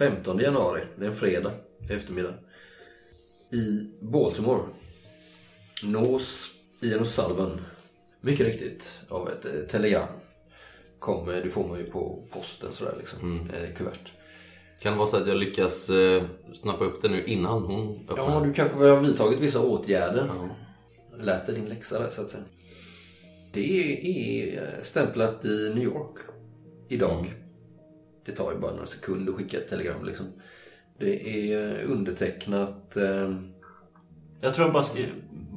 15 januari, det är en fredag eftermiddag, i Baltimore nås Ian O'Sullivan mycket riktigt av ett eh, telegram. Kom, eh, det får man ju på posten sådär liksom, eh, kuvert. Kan det vara så att jag lyckas eh, snappa upp det nu innan hon öppnar? Ja, du kanske har vidtagit vissa åtgärder. Lät det din läxa där så att säga. Det är stämplat i New York idag. Det tar ju bara några sekunder att skicka ett telegram liksom. Det är undertecknat... Eh, Jag tror jag bara skrev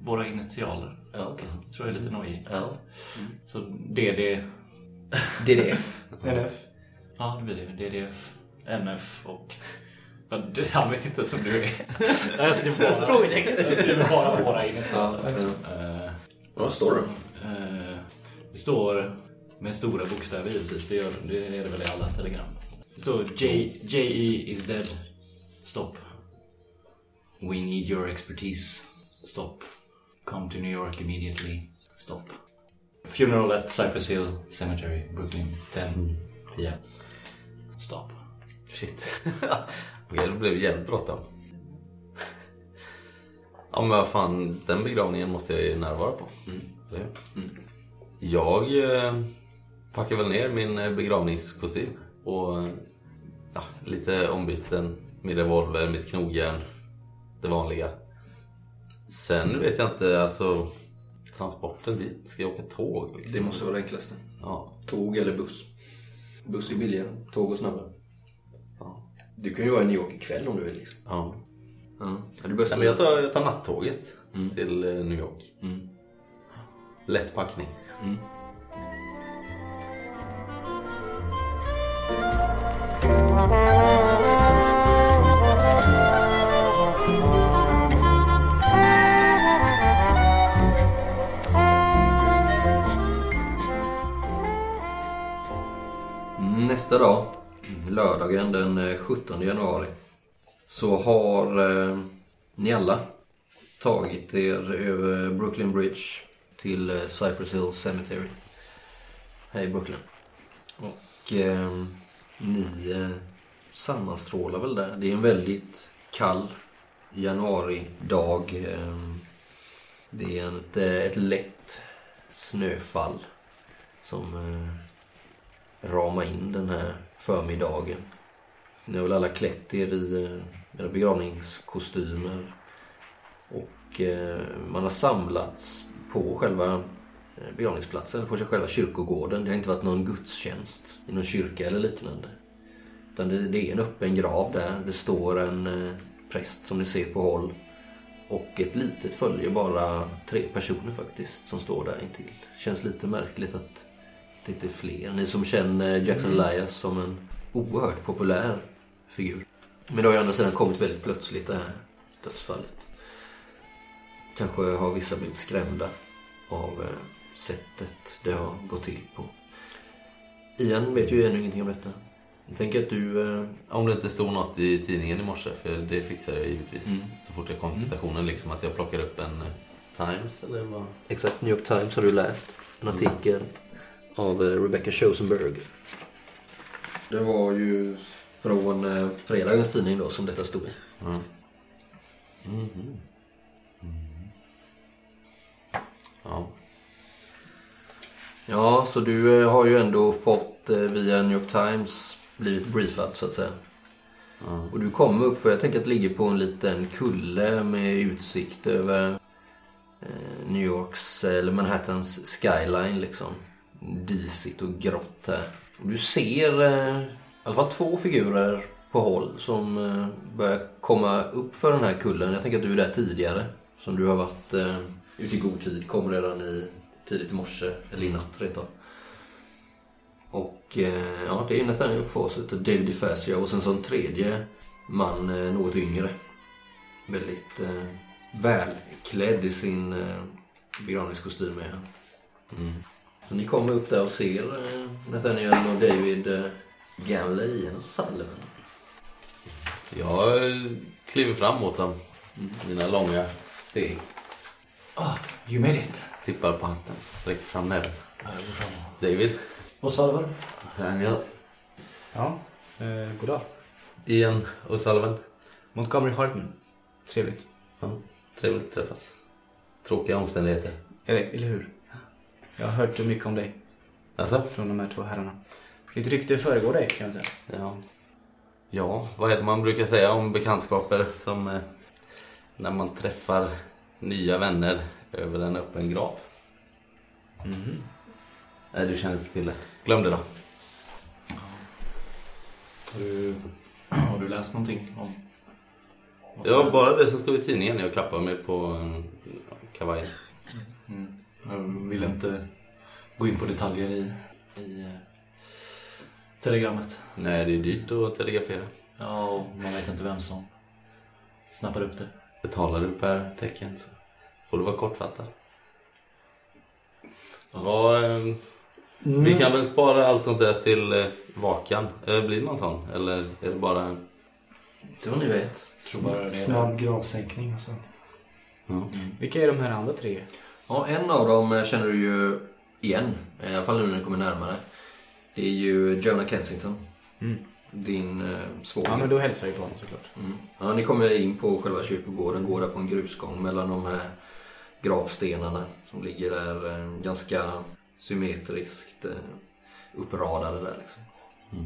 våra initialer. ja, okej. Jag tror jag är lite nojig. Ja, Så DD... det. NF. Ja, det blir det. DDF, NF och... Han vet inte som du är. Jag skriver bara, Frågetecken. jag skriver bara våra initialer. Ja, Eh, Vad står det? eh, Det står med stora bokstäver givetvis. Det, gör, det är det väl i alla telegram. Det står J, JE is dead. Stop. We need your expertise. Stop. Come to New York immediately. Stop. Funeral at Cypress Hill Cemetery, Brooklyn, 10 PM. Stop. Shit. Det blev jävligt bråttom. Ja men vad fan, den begravningen måste jag ju närvara på. Eller hur? Jag eh, packar väl ner min eh, begravningskostym och ja, lite ombyten, min revolver, mitt knogjärn, det vanliga. Sen vet jag inte, alltså transporten dit, ska jag åka tåg liksom? Det måste vara det enklaste. Ja. Tåg eller buss. Buss är billigare, tåg och snabbare. Ja. Du kan ju vara i New York ikväll om du vill. Liksom. ja. Ja. Du Nej, men jag, tar, jag tar nattåget till eh, New York. Lätt packning. Nästa dag, lördagen den eh, 17 januari, så har eh, ni alla tagit er över Brooklyn Bridge till eh, Cypress Hill Cemetery här i Brooklyn. Och eh, ni eh, sammanstrålar väl där. Det är en väldigt kall januaridag. Ehm, det är ett, eh, ett lätt snöfall som eh, ramar in den här förmiddagen. Ni har väl alla klätt er i eh, era begravningskostymer. Och man har samlats på själva begravningsplatsen, på själva kyrkogården. Det har inte varit någon gudstjänst i någon kyrka eller liknande. Utan det, det är en öppen grav där. Det står en eh, präst som ni ser på håll. Och ett litet följe, bara tre personer faktiskt, som står där intill. Känns lite märkligt att det inte är fler. Ni som känner Jackson Elias som en oerhört populär figur. Men det har ju å andra sidan kommit väldigt plötsligt det här dödsfallet. Kanske har vissa blivit skrämda av eh, sättet det har gått till på. Ian vet ju ännu ingenting om detta. Jag tänker att du... Eh, Om det inte stod något i tidningen i morse, för det fixar jag givetvis så fort jag kom till stationen. Liksom att jag plockar upp en eh, Times eller vad? exakt, New York Times har du läst. En artikel av eh, Rebecca Chosenberg. Det var ju från fredagens tidning då som detta stod i. Ja. Ja, så du har ju ändå fått via New York Times blivit briefad så att säga. Och du kommer upp för jag tänker att ligger på en liten kulle med utsikt över eh, New Yorks, eller Manhattans skyline liksom. Disigt och grått här. Och du ser eh, i alla fall två figurer på håll som eh, börjar komma upp för den här kullen. Jag tänker att du är där tidigare. Som du har varit eh, ute i god tid. Kom redan i tidigt i morse, eller i natt rent av. Och eh, ja, det är Nathaniel Fawcett och David DeFazio och sen så en tredje man, eh, något yngre. Väldigt eh, välklädd i sin eh, begravningskostym är han. Så ni kommer upp där och ser eh, Nathaniel och David eh, gamla Ian och Sullivan. Jag eh, kliver fram mot dem. Mina långa steg. Ah, you made it. Tippar på hatten. Sträcker fram näven. David. Och Salvar? Daniel. Ja, eh, god dag. Ian och Salven. Montgomery Hartman. Trevligt. Ja, trevligt att träffas. Tråkiga omständigheter. Eller, eller hur? Jag har hört mycket om dig Alltså? från de här två herrarna. Ditt rykte föregår dig kan jag säga. Ja. Ja, vad är det man brukar säga om bekantskaper som eh, när man träffar nya vänner över en öppen grav? Mhm. Nej, du känner inte till det. Glöm det då. Har du, har du läst någonting om... Ja, bara det som stod i tidningen. Jag klappar mig på eh, kavajen. Mm. Jag vill inte gå in på detaljer i, i eh, telegrammet. Nej, det är dyrt att telegrafera. Ja, och man vet inte vem som snappar upp det. Betalar du per tecken så får du vara kortfattad. Vad, eh, Vi kan väl spara allt sånt där till eh, vakan. Eh, blir det någon sån? Eller är det bara... Det vad ni vet. är- Snabb gravsänkning och sen. Ja. Vilka är de här andra tre? Ja, en av dem eh, känner du ju igen. I alla fall nu när ni kommer närmare. Det är ju Jonah Kensington. Mm. Din eh, svåger. Ja, men då hälsar jag på honom såklart. Mm. Ja, ni kommer in på själva kyrkogården, går där på en grusgång mellan de här gravstenarna som ligger där eh, ganska symmetriskt eh, uppradade där liksom.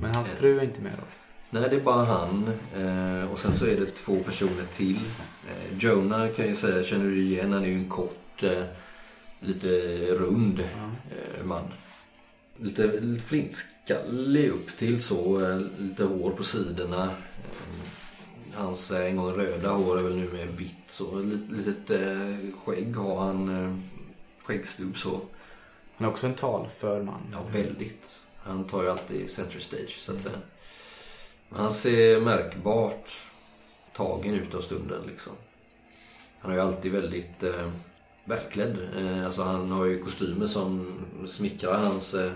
Men hans fru är inte med då? Nej, det är bara han eh, och sen så är det två personer till. Eh, Jonah kan jag säga, känner du igen, han är ju en kort, eh, lite rund eh, man. Lite, lite flintskallig upp till så, eh, lite hår på sidorna. Eh, Hans eh, en gång röda hår är väl nu med vitt så. Lite, litet eh, skägg har han, eh, skäggstubb så. Han är också en talför man. Ja, väldigt. Han tar ju alltid center stage så att säga. Men Han ser märkbart tagen ut av stunden liksom. Han är ju alltid väldigt eh, välklädd. Eh, alltså han har ju kostymer som smickrar hans eh,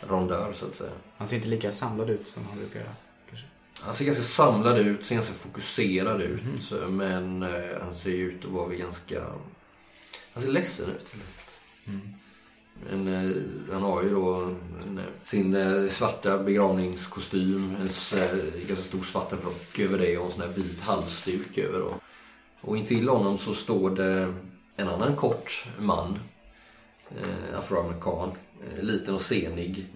rondör så att säga. Han ser inte lika samlad ut som han brukar göra. Kanske. Han ser ganska samlad ut, ser ganska fokuserad ut. Men eh, han ser ju ut att vara ganska... Han ser ledsen ut. Men, eh, han har ju då en, eh, sin eh, svarta begravningskostym, en ganska stor svart rock över det och en sån här vit halsduk över. Och, och intill honom så står det en annan kort man, eh, afroamerikan, eh, liten och senig.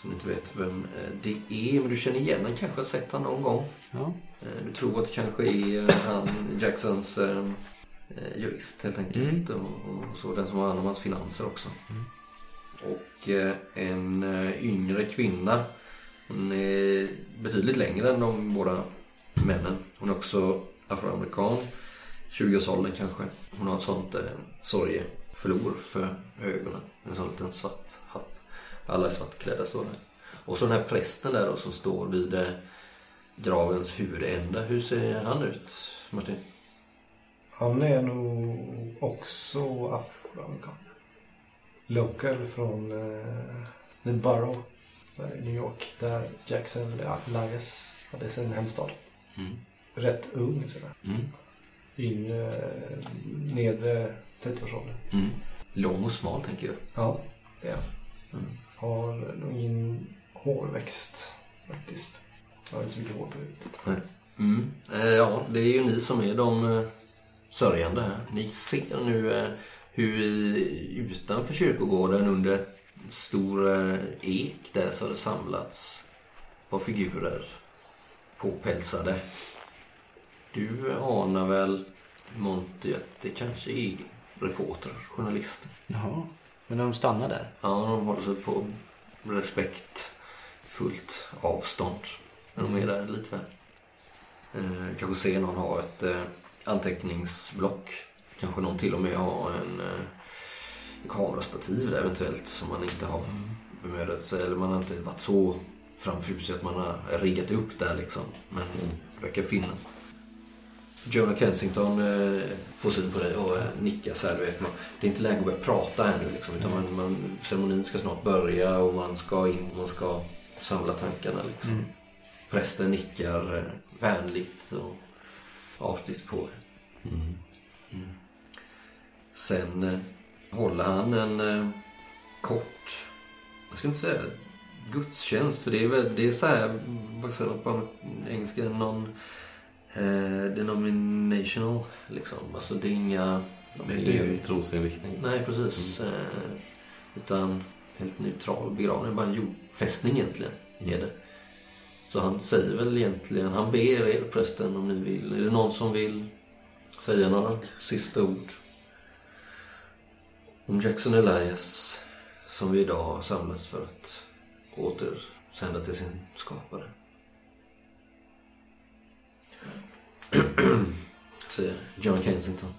Som du inte vet vem det är, men du känner igen han kanske har sett han någon gång. Ja. Eh, Du tror att det kanske är han, Jacksons jurist helt enkelt. Och, och så den som har hand om hans finanser också. Och eh, en eh, yngre kvinna. Hon är betydligt längre än de båda männen. Hon är också afroamerikan. 20-årsåldern kanske. Hon har ett sånt eh, sorgeflor för ögonen. En sån liten svart hatt. Alla är svartklädda står det. Och så den här prästen där då som står vid eh, gravens huvudände. Hur ser han ut, Martin? Han är nog också afroamerikan. Local från uh, The Borough i New York. Där Jackson Elias hade sin hemstad. Mm. Rätt ung tror jag. Mm. In uh, nedre 30-årsåldern. Mm. Lång och smal tänker jag. Ja, det är han. Mm. Har nog ingen hårväxt faktiskt. Har inte så mycket hår på huvudet. Mm. Eh, ja, det är ju ni som är de eh, sörjande här. Ni ser nu eh, hur utanför kyrkogården under ett stor eh, ek där så har det samlats par figurer påpälsade. Du anar väl Monty att det kanske är reportrar, journalister. Jaha. Men de stannar där? Ja, de håller sig på respektfullt avstånd. Men de är där likväl. Eh, kanske ser någon ha ett anteckningsblock. Kanske någon till och med har en eh, kamerastativ där eventuellt som man inte har bemödat sig. Eller man har inte varit så framfusig att man har riggat upp där liksom. Men det verkar finnas. Jonah Kensington eh, får syn på dig och eh, nickar så här. Du vet, man, det är inte läge att börja prata här nu liksom. Utan man, man, ceremonin ska snart börja och man ska in man ska samla tankarna liksom. Prästen nickar eh, vänligt och artigt på er. Mm. Sen eh, håller han en eh, kort, jag skulle inte säga gudstjänst, för det är, väl, det är så här, vad säger man på engelska, non eh, denominational, liksom. Alltså det är inga... Det är ju trosinriktning. Nej, precis. Eh, utan helt neutral begravning, bara en jordfästning egentligen. Är det. Så han säger väl egentligen, han ber er prästen om ni vill. Är det någon som vill säga några sista ord? Om Jackson Elias, som vi idag har samlats för att återsända till sin skapare. Säger John Kensington.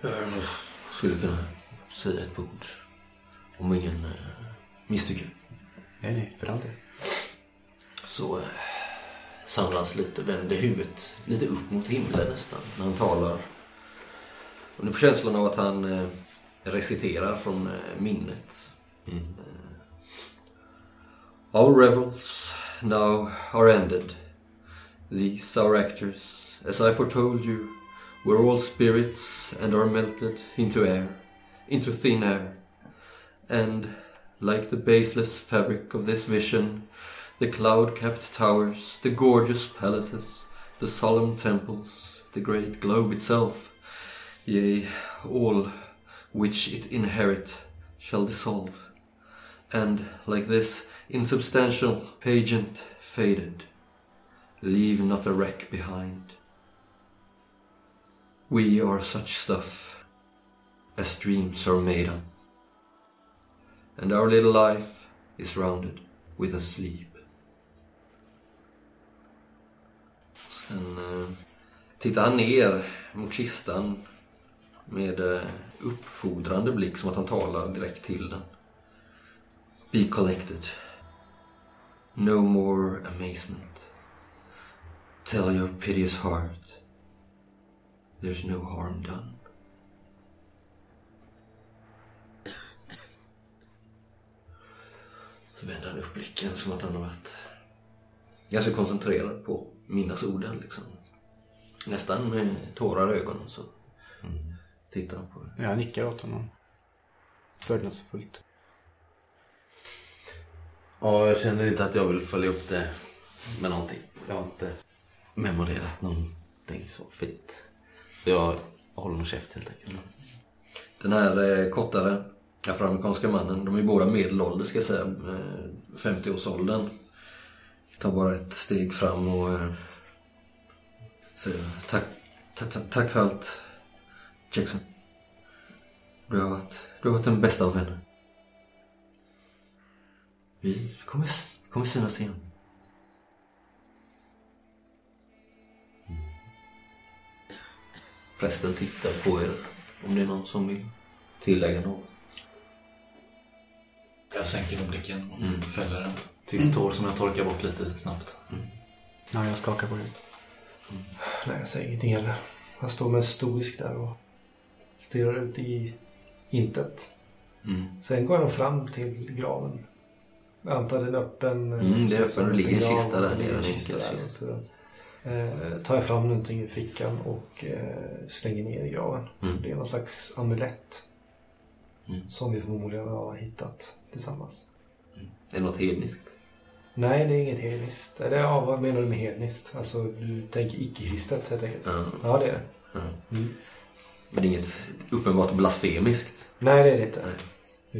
Jag skulle kunna säga ett ord. Om ingen eh, misstycker. Nej, nej, för all del. Så eh, samlas lite, vänder huvudet lite upp mot himlen nästan när han talar. Och ni får känslan av att han eh, reciterar från eh, minnet. Mm. Our revels now are ended. These our actors, as I foretold you, were all spirits and are melted into air, into thin air. And, like the baseless fabric of this vision, the cloud-capped towers, the gorgeous palaces, the solemn temples, the great globe itself, yea, all which it inherit, shall dissolve, and, like this insubstantial pageant faded, leave not a wreck behind. We are such stuff as dreams are made of, and our little life is rounded with a sleep. Sen eh, tittar han ner mot kistan med eh, uppfordrande blick som att han talar direkt till den. Be collected. No more amazement. Tell your piteous heart. There's no harm done. Så vänder han upp blicken som att han har varit ganska koncentrerad på minnas orden liksom. Nästan med tårar i ögonen så tittar han på det. Jag nickar åt honom. Fördelsefullt. Ja, jag känner inte att jag vill följa upp det med någonting. Jag har inte memorerat någonting så fint. Så jag håller nog käft helt enkelt. Den här eh, kortare afroamerikanska mannen, de är båda medelålder ska jag säga, eh, 50-årsåldern. Tar bara ett steg fram och eh, säger tack, ta, ta, tack för allt Jackson. Du har varit, du har varit den bästa av vänner. Vi kommer, kommer synas igen. Prästen tittar på er om det är någon som vill tillägga något. Jag sänker nog blicken och Mm. fäller en tyst tår som jag torkar bort lite snabbt. Ja, jag skakar på huvudet. Nej, jag säger ingenting heller. Han står med stoisk där och stirrar ut i intet. Mm. Sen går han fram till graven. Jag antar den är öppen. Mm, det är öppen. Det ligger en kista där nere, kista där. eh, tar jag fram någonting i fickan och eh, slänger ner i graven. Mm. Det är någon slags amulett. Mm. Som vi förmodligen har hittat tillsammans. Är det något hedniskt? Nej, det är inget hedniskt. Eller ja, vad menar du med hedniskt? Alltså, du tänker icke-kristet helt enkelt. Ja. Ja, det är det. Ja. Mm. Men det är inget uppenbart blasfemiskt? Nej, det är det inte. Nej.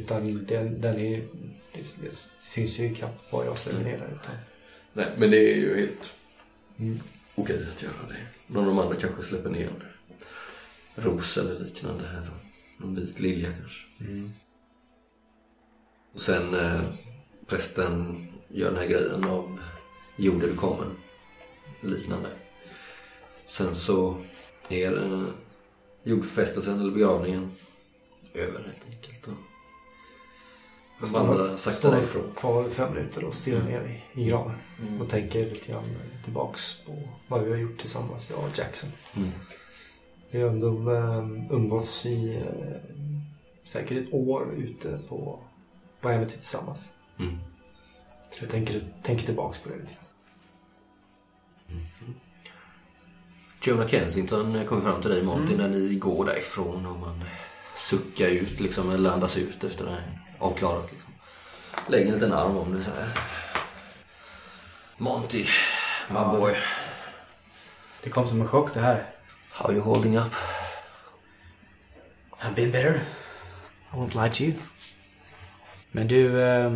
Utan den, den är det, det syns ju knappt vad jag ställer ner där. Utan, Nej, men det är ju helt mm. okej att göra det. Någon av de andra kanske släpper ner en ros eller liknande här. Någon vit lilja kanske. Mm. Och sen eh, prästen gör den här grejen av jord du kommen. Liknande. Sen så är eh, jordfästelsen eller begravningen över helt enkelt. Och vandrar sakta därifrån. kvar fem minuter och stirrar Mm. ner i, i graven. Mm. Och tänker lite grann tillbaks på vad vi har gjort tillsammans, jag och Jackson. Mm. Vi har ändå eh, umgåtts i eh, säkert ett år ute på, på äventyr tillsammans. Mm. Jag tänker, tänker tillbaks på det lite grann. Jonah Kensington kommer fram till dig Monty när ni går därifrån och man sucka ut liksom, eller andas ut efter det här avklarat. Liksom. Lägger en liten arm om det så här. Monty, my boy. Det kom som en chock det här. How you holding up? I've been better. I won't lie to you. Men du, eh,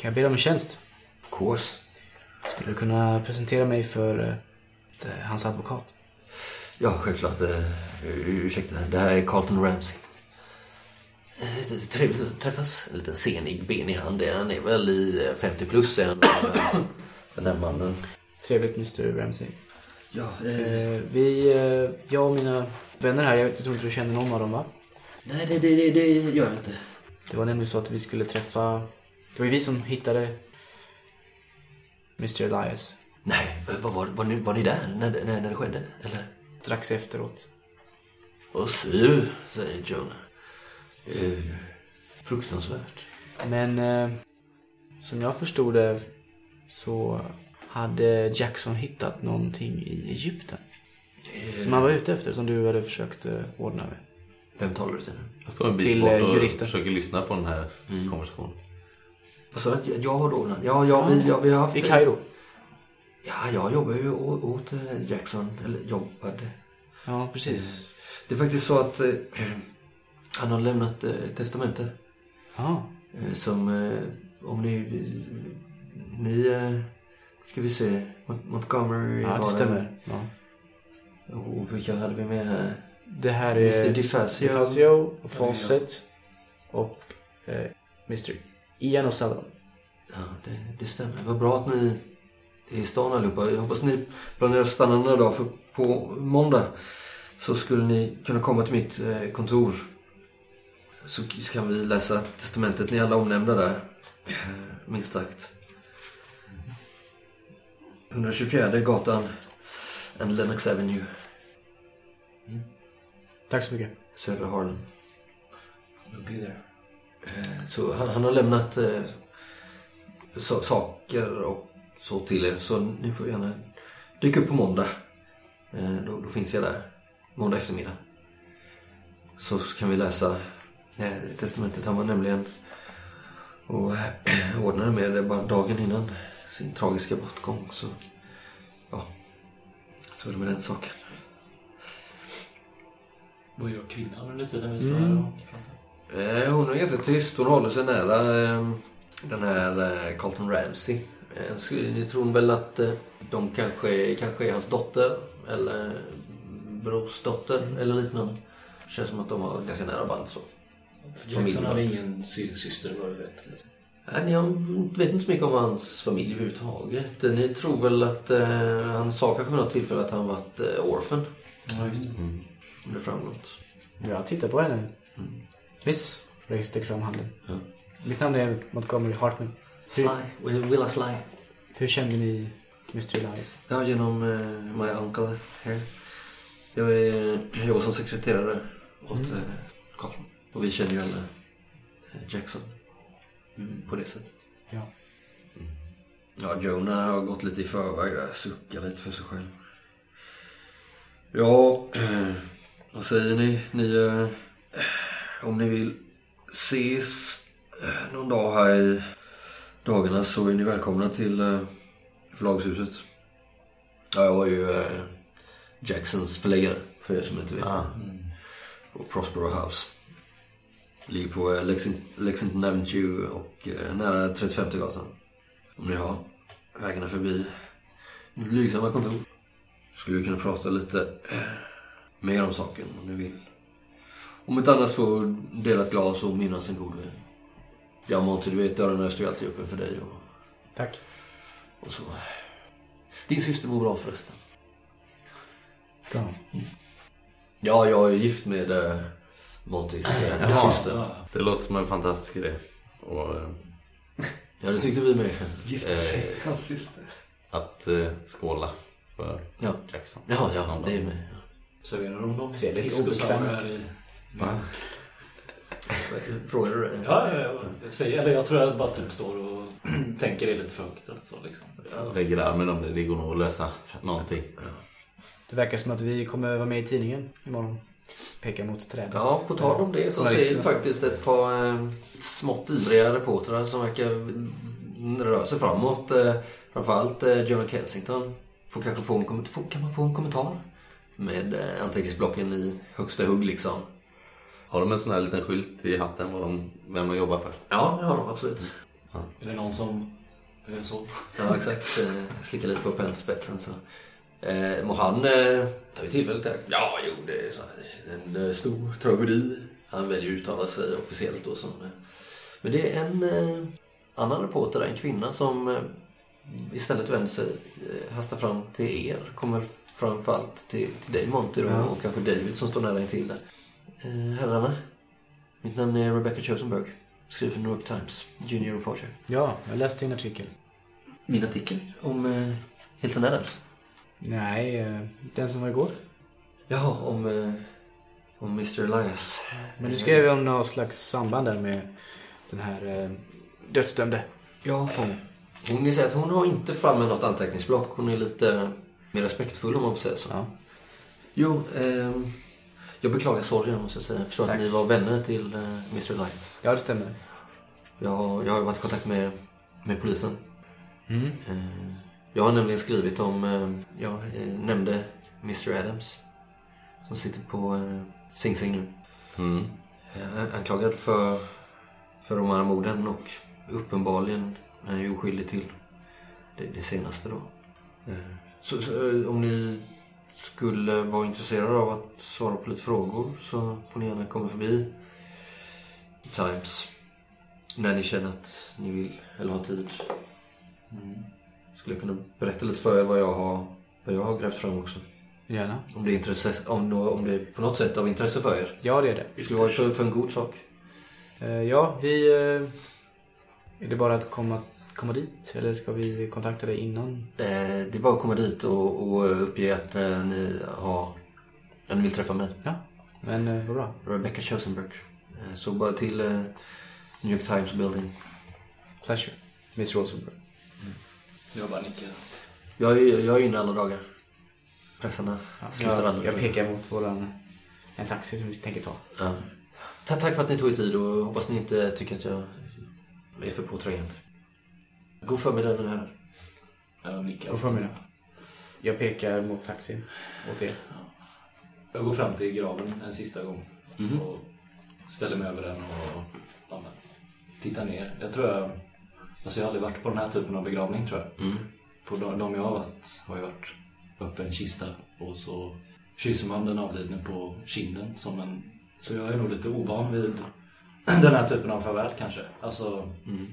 kan jag be dig om en tjänst? Of course. Skulle du kunna presentera mig för eh, hans advokat? Ja, självklart. Uh, ursäkta, det här är Carlton Ramsey. Eh, Trevligt att träffas. En liten senig, benig hand. Han är väl i eh, 50 plus, är han. Den här mannen. Trevligt Mr Ramsey. Ja, Eh, vi, eh, jag och mina vänner här, jag tror inte du känner någon av dem va? nej, det, det, det, det gör jag inte. Det var nämligen så att vi skulle träffa... Det var ju vi som hittade Mr Elias Nej, var, var, var, ni, var ni där när, när, när det skedde? Eller? strax efteråt. Vad sur, säger Jonah. Eh, fruktansvärt. Men eh, som jag förstod det så hade Jackson hittat någonting i Egypten. Som han var ute efter, som du hade försökt eh, ordna med. Vem talar du till nu? Jag står en bit Till, bort eh, och juristen. försöker lyssna på den här konversationen. Vad sa du? Jag har ordnat? Ja, ja, vi, ja, vi har haft... I Kairo. Ja, jag jobbar ju åt, eh, Jackson. Eller jobbade. Ja, precis. Det är faktiskt så att eh, han har lämnat eh, testamente. Ja. Eh, som, eh, om ni... Ni... Eh, ska vi se. Mont- Montgomery Ja, det stämmer. Ja. Och vilka hade vi med här? Det här Mr. är DeFazio. DeFazio och Fawcett och eh, Mr. Ian och Sullivan. Ja, det, det stämmer. Vad bra att ni är i stan allihopa. Jag hoppas ni planerar att stanna några dagar för på måndag så skulle ni kunna komma till mitt eh, kontor. Så kan vi läsa testamentet. Ni är alla omnämnda där. Eh, Minst sagt. 124 gatan and Lennox Avenue, Tack så mycket. södra Harlem. We'll be there. Eh, Så han, han har lämnat eh, så, saker och så till er. Så ni får gärna dyka upp på måndag. Eh, då, då finns jag där. Måndag eftermiddag. Så kan vi läsa eh, testamentet. Han var nämligen och eh, ordnade med det bara dagen innan sin tragiska bortgång. Så ja, så är det med den saken. Vad gör kvinnan under tiden vi står Mm. här och pratar? Eh, Hon är ganska tyst. Hon håller sig nära eh, den här eh, Carlton Ramsey. Eh, Ni tror väl att eh, de kanske, kanske är hans dotter eller brorsdotter eller liknande. Det känns som att de har ganska nära band så. Jackson hade ingen sy- syster vad du vet. Liksom. Nej, ni har- vet inte så mycket om hans familj överhuvudtaget. Ni tror väl att eh, han sa kanske vid något tillfälle att han varit eh, orphan. Ja, just det. Om det framgått. Jag tittar på henne. Miss. Jag sträcker fram handen. Ja. Mitt namn är Montgomery Hartman. Sly. Willa Sly. Hur kände ni Mr Elias? Ja, genom uh, my uncle here. Jag, är, jag jobbar som sekreterare åt mm. Carlton. Och vi känner ju alla eh, Jackson. Mm, på det sättet. Ja. Ja, Jonah har gått lite i förväg där. Suckar lite för sig själv. Ja, eh, vad säger ni? Ni, eh, om ni vill ses eh, någon dag här i dagarna så är ni välkomna till eh, förlagshuset. Ja, jag var ju eh, Jacksons förläggare, för er som inte vet. Ah. Och Prospero House. Ligger på eh, Lexing- Lexington Avenue och nära 35 gatan. Om ni har vägarna förbi blygsamma kontor. Skulle vi kunna prata lite mer om saken om ni vill. Om inte annars få dela ett glas och minnas en god vän. Ja, Monty, du vet dörren står ju alltid öppen för dig och, Tack. och så. Din syster mår bra förresten. Bra. Ja, jag är gift med eh, Montys eh, Jaha. syster. Ja. Det låter som en fantastisk idé. Och eh, Ja, det tyckte vi med. Gifta sig. Hans syster. att eh, skåla för Ja, Jackson. ja, ja det är med. Serverar de dem Ser lite obekvämt i... Va? Frågar du det? Ja, ja, ja. Jag säger, eller jag tror jag bara typ står och tänker det lite för högt. Eller så, liksom. Ja. Lägger armen om det. Det går nog att lösa någonting. Det verkar som att vi kommer vara med i tidningen imorgon. Pekar mot trädet. Ja, på tal om det så ser vi faktiskt ett par eh, smått ivriga reportrar som verkar röra sig framåt. Eh, framförallt eh, Jonah Kensington. Får kanske få en, får, kan man få en kommentar? Med eh, anteckningsblocken i högsta hugg liksom. Har de en sån här liten skylt i hatten vad de, vem de jobbar för? Ja, det har de absolut. Är det någon som är så? Ja, exakt. Eh, Slicka lite på pennspetsen så. Eh, Mohan eh, tar ju tillfället i akt. Ja, jo, det är så här, en eh, stor tragedi. Han väljer att uttala sig officiellt då som... Eh, men det är en eh, annan reporter, en kvinna som eh, istället vänder sig, eh, hastar fram till er. Kommer framförallt till, till dig Monty då, Ja. och kanske David som står nära intill där. Eh, herrarna, mitt namn är Rebecca Chosenberg. Skriver för New York Times, junior reporter. Ja, jag läste din artikel. Min artikel om eh, Hilton Adams. Nej, eh, den som var igår. Jaha, om, eh, om Mr Elias. Men du skrev ju om något slags samband där med den här eh, dödsdömde Ja, hon ni säger att hon har inte framme något anteckningsblock. Hon är lite mer respektfull om man får säga så. Ja. Jo, ehm, jag beklagar sorgen måste jag säga. Jag förstår Tack. att ni var vänner till eh, Mr Elias. ja, det stämmer. Jag, har- jag har varit i kontakt med, med polisen. Mm. Eh, jag har nämligen skrivit om, eh, jag eh, nämnde Mr Adams. Som sitter på eh, Sing Sing nu. Mm. Jag är anklagad för, för de här morden och uppenbarligen är ju oskyldig till det, det senaste då. Eh, Så, så eh, om ni skulle vara intresserade av att svara på lite frågor så får ni gärna komma förbi Times när ni känner att ni vill eller har tid. Skulle jag kunna berätta lite för er vad jag har, vad jag har grävt fram också. Gärna. Om det, är intresse, om, om det är på något sätt av intresse för er. Ja, det är det. Det skulle vara för, för en god sak. Eh, ja, vi... Eh, är det bara att komma, komma dit? Eller ska vi kontakta dig innan? Eh, det är bara att komma dit och, och uppge att eh, ni har... Ja, ni vill träffa mig. Ja, men eh, vad bra. Rebecca Chosenberg. Eh, så bara till eh, New York Times building. Pleasure. Miss Rosenberg. Jag bara nickar. Jag är, jag är inne alla dagar. Pressarna slutar jag, aldrig. jag pekar mot våran... En taxi som vi tänker ta. Ja. Ta- Tack för att ni tog er tid och hoppas ni inte tycker att jag är för påträngande. God förmiddag mina herrar. Jag nickar. God förmiddag. Jag pekar mot taxin. Åt er. Jag går fram till graven en sista gång. Mhm. Och ställer mig över den och ja, tittar ner. Jag tror jag... Alltså jag har aldrig varit på den här typen av begravning tror jag. Mm. På de, de jag har varit har jag varit uppe i en kista och så kysser man den avlidne på kinden som en... Så jag är nog lite ovan vid den här typen av farväl kanske. Alltså, Mm.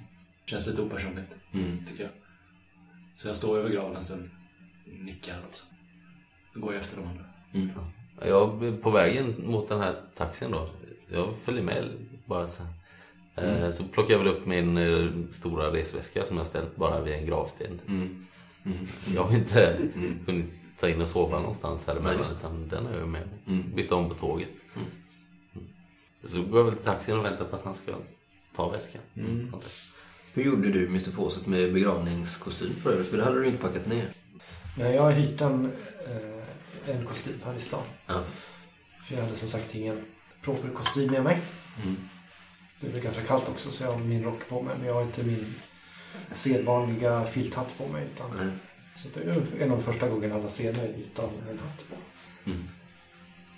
Känns lite opersonligt Mm. tycker jag. Så jag står över graven en stund, nickar och så går jag efter de andra. Mm. Jag, på vägen mot den här taxin då, jag följer med bara så. Eh, Så plockar jag väl upp min eh, stora resväska som jag ställt bara vid en gravsten. Mm. Mm. Jag har inte hunnit ta in och sova någonstans här Nej, emellan det. utan den har jag med mig. Mm. Bytte om på tåget. Mm. Mm. Så går jag väl till taxin och väntar på att han ska ta väskan. Mm. Hur gjorde du Mr Fawcett med begravningskostym för övrigt? För det hade du inte packat ner. Nej, jag har hyrt en, eh, en kostym här i stan. Ja. För jag hade som sagt ingen proper kostym med mig. Mm. Det väl ganska kallt också så jag har min rock på mig. Men jag har inte min sedvanliga filthatt på mig. Utan, Nej. så det är nog första gången alla ser mig utan en hatt på. Mm.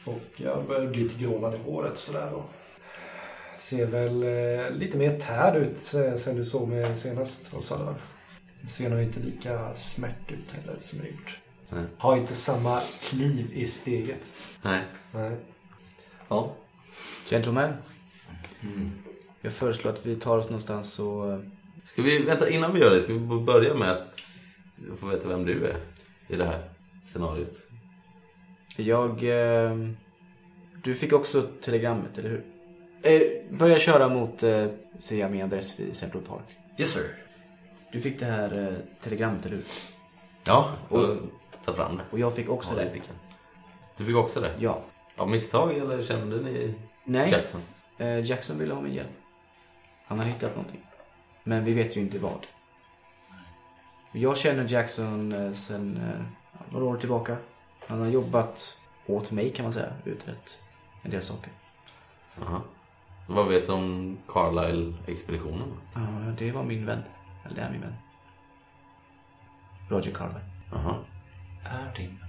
Och jag börjar bli lite grånad i håret sådär. Och ser väl eh, lite mer tärd ut eh, sen du såg mig senast hos Sullivan. Ser nog inte lika smärt ut heller som jag gjort. Nej. Har inte samma kliv i steget. Nej. Nej. Ja. Gentlemen, Mm. jag föreslår att vi tar oss någonstans och... eh, Ska vi, vänta innan vi gör det, ska vi börja med att få veta vem du är i det här scenariot? Jag... Eh, du fick också telegrammet, eller hur? Eh, börja köra mot eh, säga min adress vid Central Park. Yes sir. Du fick det här eh, telegrammet, eller hur? Ja, och ta fram det. Och jag fick också Ja, det. fick jag. Du fick också det? Ja. Av misstag eller kände ni Nej, Jackson? eh, Jackson ville ha min hjälp. Han har hittat någonting. Men vi vet ju inte vad. Jag känner Jackson eh, sen eh, några år tillbaka. Han har jobbat åt mig kan man säga, utrett en del saker. Aha. Vad vet du om Carlisle-expeditionen? Ja, det var min vän. Eller det är min vän. Roger Carver. Jaha. Är din.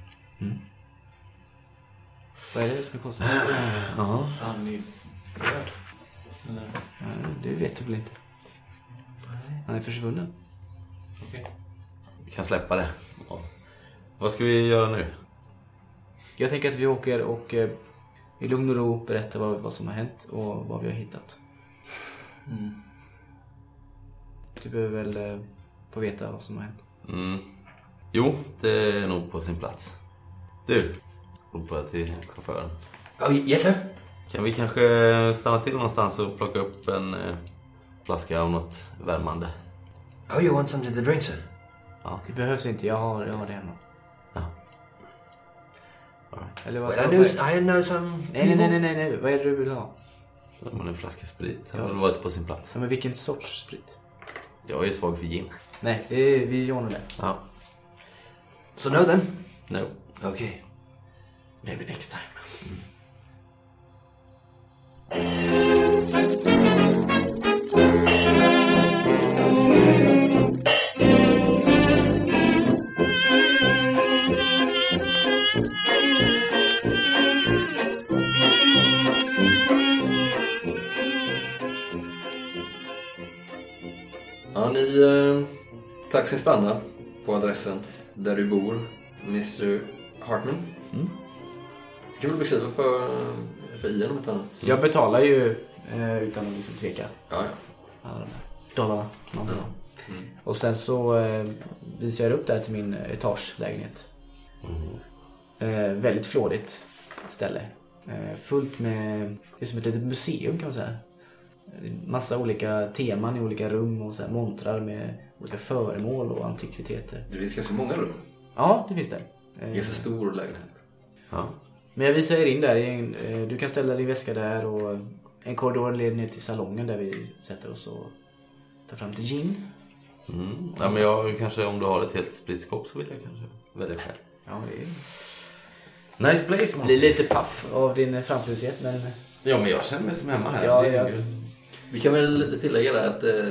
Vad är det som är konstigt? Ja. Han är död. Eller? Det vet du väl inte? Han är försvunnen. Okej. Vi kan släppa det. Vad ska vi göra nu? Jag tänker att vi åker och eh, i lugn och ro berättar vad, vad som har hänt och vad vi har hittat. Du behöver väl eh, få veta vad som har hänt. Mm. Jo, det är nog på sin plats. Du, ropar jag till chauffören. Oh, yes sir. Kan vi kanske stanna till någonstans och plocka upp en eh, flaska av något värmande? Oh, you want something to drink, sir? Det behövs inte, jag har, jag har det hemma. Eller vad, Well, I know, I know some Nej, nej, nej, nej, nej, vad är det du vill ha? Men en flaska sprit hade väl varit på sin plats. Ja, men vilken sorts sprit? Jag är svag för gin. Nej, det är, vi ordnar det. Ja. So no then. No. Okay. Maybe next time. Ja, Eh, taxin stannar på adressen där du bor, Mr Hartman. Kan du beskriva för, för Ian om ett annat? Jag betalar ju eh, utan att liksom tveka. Ja, ja. Alla dollarna vill ha. Och sen så eh, visar jag upp där till min etagelägenhet. Eh, väldigt flådigt ställe. Eh, fullt med, det är som ett litet museum kan man säga. Massa olika teman i olika rum och så här montrar med olika föremål och antikviteter. Det finns ganska många rum. Ja, det finns det. Eh, Ganska stor lägenhet. Ja. Men jag visar er in där. eh, Du kan ställa din väska där och en korridor leder ner till salongen där vi sätter oss och tar fram lite gin. Mm. ja men jag kanske, om du har ett helt spritskåp så vill jag kanske välja själv. Ja, det är... Nice place blir Monty. lite paff av din framfusighet men... Ja men jag känner mig som hemma här. Ja, Det är ja. ju- Vi kan väl tillägga det att eh,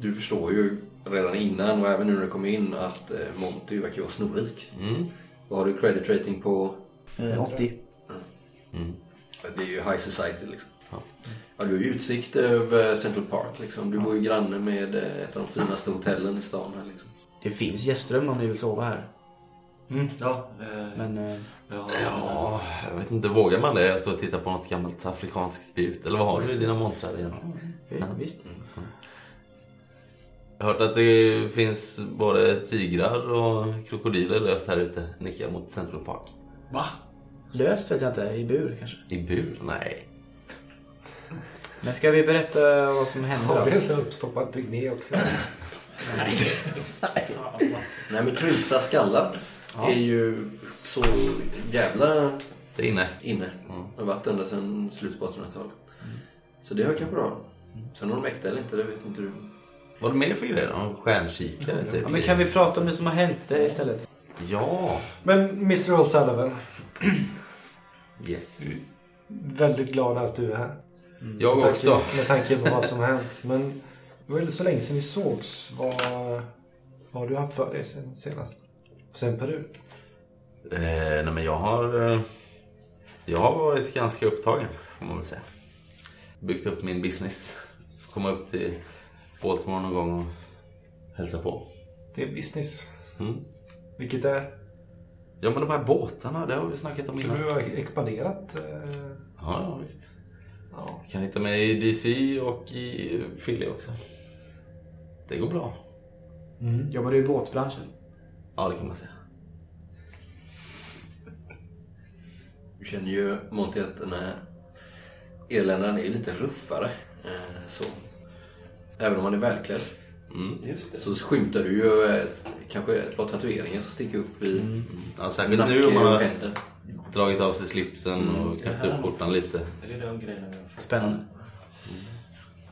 du förstår ju redan innan och även nu när du kommer in att eh, Monty verkar vara snorrik. Mm. Vad har du credit rating på? Eh, 80. Det är ju high society liksom. Ja. Ja, du har ju utsikt över Central Park liksom. Du bor ju granne med eh, ett av de finaste hotellen i stan här liksom. Det finns gästrum om ni vill sova här. Mm, ja, eh, Men eh, ja, Ja, jag vet inte. Vågar man det? Jag står och tittar på något gammalt afrikanskt spjut. Eller vad har du i dina montrar egentligen? eh, visst. Jag har hört att det finns både tigrar och krokodiler löst här ute. Nickar mot Central Park. Va? Löst vet jag inte. I bur kanske. I bur? Nej. Men ska vi berätta vad som hände Har vi då? en sån uppstoppad pygmé också? Nej men krympta skallar är ju så jävla Det är inne. inne. Det har varit ända sedan slutet på 1800-talet. Så det har kanske har. Sen om de är äkta eller inte, det vet inte du. Vad är det mer för grejer? Någon stjärnkikare typ? Ja, men kan vi prata om det som har hänt det istället? Ja. Men Mr O'Sullivan, Yes. väldigt glad att du är här. Jag Med tanke- också. Med tanke på vad som har hänt. Men det var ju så länge sedan vi sågs. Vad, vad har du haft för dig sen senast? Sen Peru? Eh, nej men jag har... Eh, jag har varit ganska upptagen, får man väl säga. Byggt upp min business. Komma upp till Baltimore någon gång och hälsa på. Det är business. Mm. Vilket är? Ja men de här båtarna, det har vi snackat om innan. du har expanderat? eh, Ja, ja visst. Ja. Kan hitta mig i DC och i Philly också. Det går bra. Jobbar du i båtbranschen? Ja, det kan man säga. Du känner ju Monty att den här irländaren är lite ruffare. Eh, så. Även om han är välklädd. Så skymtar du ju ett, kanske ett par tatueringar som sticker upp vid Ja, särskilt nacke nu om man och har händer. dragit av sig slipsen och knäppt upp skjortan lite. Är det de grejerna? Spännande.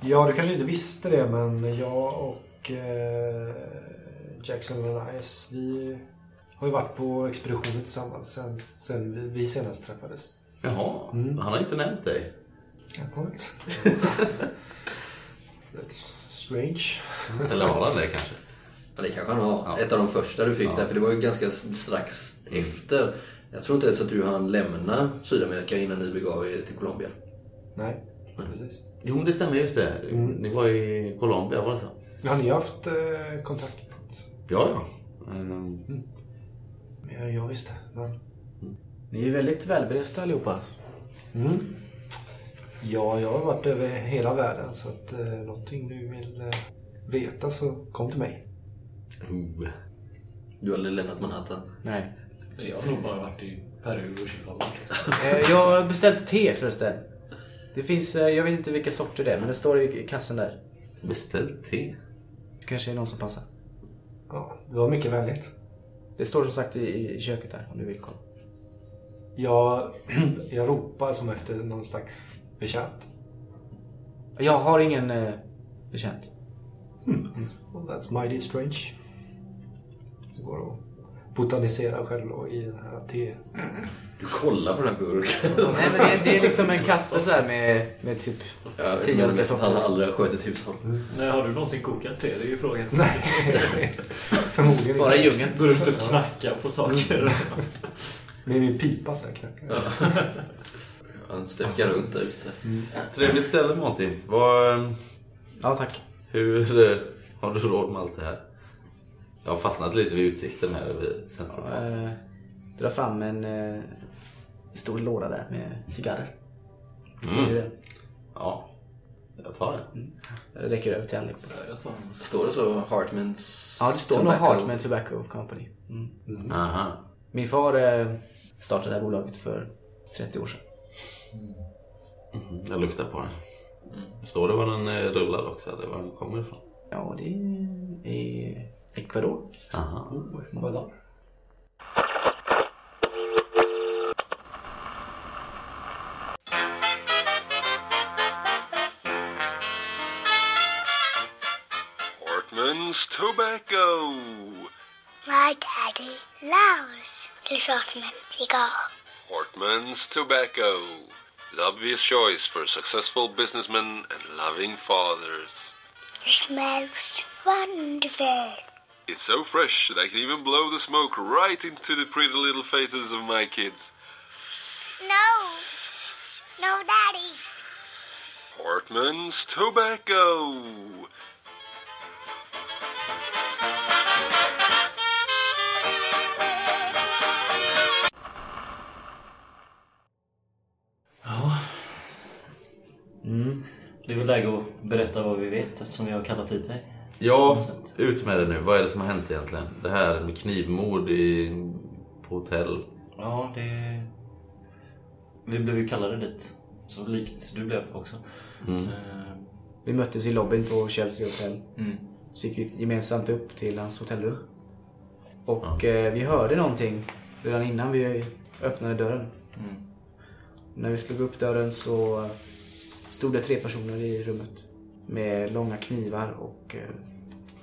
Ja, du kanske inte visste det men jag och eh, Jackson Elias, vi har ju varit på expeditioner tillsammans sen, sen vi, vi senast träffades. Jaha, han har inte nämnt dig. Jag kommer inte. That's strange. Eller har han det kanske? Ja, det kanske han har. Ett av de första du fick där, för det var ju ganska strax efter. Jag tror inte ens att du hann lämna Sydamerika innan ni begav er till Colombia. Nej, precis. Jo, det stämmer just det. Ni var i Colombia, var det så? Har ni haft eh, kontakt? Ja, ja. Ehm, Ja, jag visste. Men... Ni är väldigt välberesta allihopa. Mm. Ja, jag har varit över hela världen så att eh, någonting du vill eh, veta så kom till mig. oh. Du har aldrig lämnat Manhattan. Nej. Jag har nog bara varit i Peru och Chicago. Eh, jag har beställt te förresten. Det finns, eh, jag vet inte vilka sorter det är, men det står i kassen där. Beställt te. Det kanske är någon som passar. Ja, det var mycket vänligt. Det står som sagt i, i köket där om du vill kolla. Jag, jag ropar som efter någon slags betjänt. Jag har ingen eh, betjänt. Well, that's mighty strange. Det går att botanisera själv i den här te... Du kollar på den här burken. Nej men det är, det är liksom en kasse så här med, med typ Ja, Tio olika att han sorter. aldrig har skött ett hushåll. Nej, har du någonsin kokat te? Det är ju frågan. Nej, förmodligen bara i djungeln. Går ut och knackar på saker. Med min pipa så här knackar jag. Han stökar runt där ute. Trevligt ställe, Monty. Vad, ehm, Ja tack. hur eh, har du råd med allt det här? Jag har fastnat lite vid utsikten här över centrum. Eh, dra fram en eh, stor låda där med cigarrer. Mm. Det Ja, jag tar det. Jag räcker över till allihopa. Jag tar en. Står det så Hartmans Ja det står nog Tobacco? Hartman Tobacco Company. Mm. Aha. Min far eh, startade det här bolaget för 30 år sedan. Mhm, Jag luktar på den. Står det var den eh, rullar också, eller var den kommer ifrån? Ja det är Ecuador. Aha. Kolla. Hartman's Tobacco. My daddy loves the Shotman cigar. Hartman's Tobacco. The obvious choice for successful businessmen and loving fathers. It smells wonderful. It's so fresh that I can even blow the smoke right into the pretty little faces of my kids. No, no, daddy. Hartman's Tobacco. Det är väl läge att berätta vad vi vet eftersom vi har kallat hit dig. Ja, ut med det nu. Vad är det som har hänt egentligen? Det här med knivmord i, på hotell. Ja, det... Vi blev ju kallade dit. Så likt du blev också. Mm. Eh, Vi möttes i lobbyn på Chelsea Hotel. Mm. Så gick vi gemensamt upp till hans hotellrum. Och eh, vi hörde någonting redan innan vi öppnade dörren. Mm. När vi slog upp dörren så stod det tre personer i rummet. Med långa knivar och eh,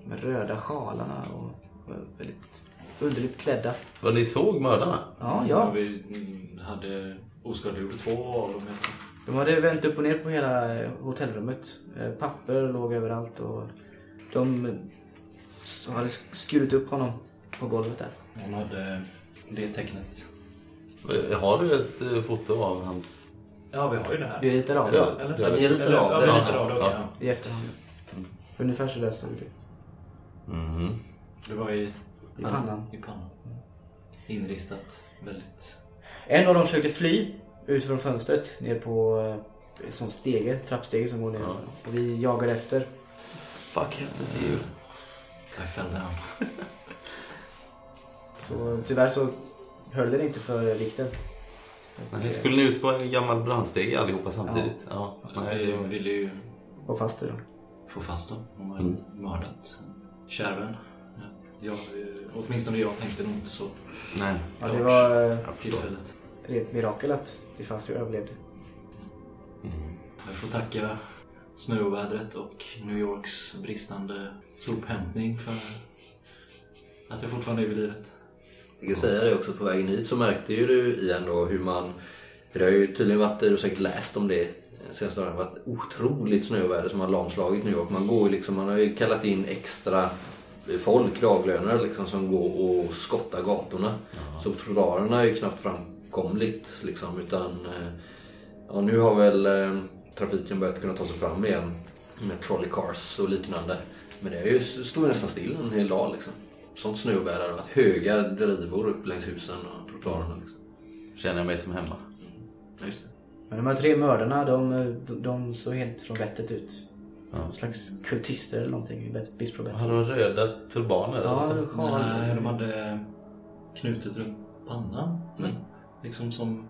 med röda sjalarna och väldigt underligt klädda. Vad ni såg mördarna? Ja, ja. Vi hade oskadliggjort två av dem. De hade vänt upp och ner på hela eh, hotellrummet. Eh, Papper låg överallt och de hade sk- skurit upp honom på golvet där. Hon hade det tecknet. Har du ett foto av hans... Ja, vi har ju det här. Vi ritar av Ja. det Eller? Ja, ni ritar Eller- av ja, det. vi ritar av det. Ja. Ja. i efterhand. Ungefär så där såg det ut. Mhm. Det var i, I pannan. i pannan. Inristat. Väldigt... En av dem försökte fly ut från fönstret ner på eh, sån stege, trappstege som går ner. Ja. Och vi jagade efter. Fuck happened to you? I fell down. Så tyvärr så höll den inte för vikten. Nej, skulle ni ut på en gammal brandstege allihopa samtidigt? Ja. Nej, Vi det var- ville ju Och fast dem. få fast dem. De har Mm. mördat kär vän. Ja, Jag, åtminstone jag tänkte nog inte så Nej. Ja, det var eh, Jag tillfället. rent mirakel att Tifancio överlevde. Mm. Jag får tacka snöovädret och New Yorks bristande sophämtning för att jag fortfarande är vid livet. Jag kan säga det också, på vägen hit så märkte ju du igen då hur man För det har ju tydligen varit, du har säkert läst om det senaste dagarna, varit otroligt snöväder som har lamslagit New York. Man går liksom, man har ju kallat in extra folk, daglönare liksom, som går och skottar gatorna. Så trottoarerna är ju knappt framkomligt liksom, utan eh, ja, nu har väl eh, trafiken börjat kunna ta sig fram igen med trolley cars och liknande. Men det är ju, stod ju nästan still en hel dag liksom. Sånt det varit. Höga drivor upp längs husen och trottoarerna liksom. Känner jag mig som hemma. Ja, just det. Men de här tre mördarna, de, de, de såg helt från vettet ut. Ja. Någon slags kultister eller någonting i. Har de röda turbaner? eller Ja, så? sjal. Nej, de hade knutet runt pannan. Men liksom som...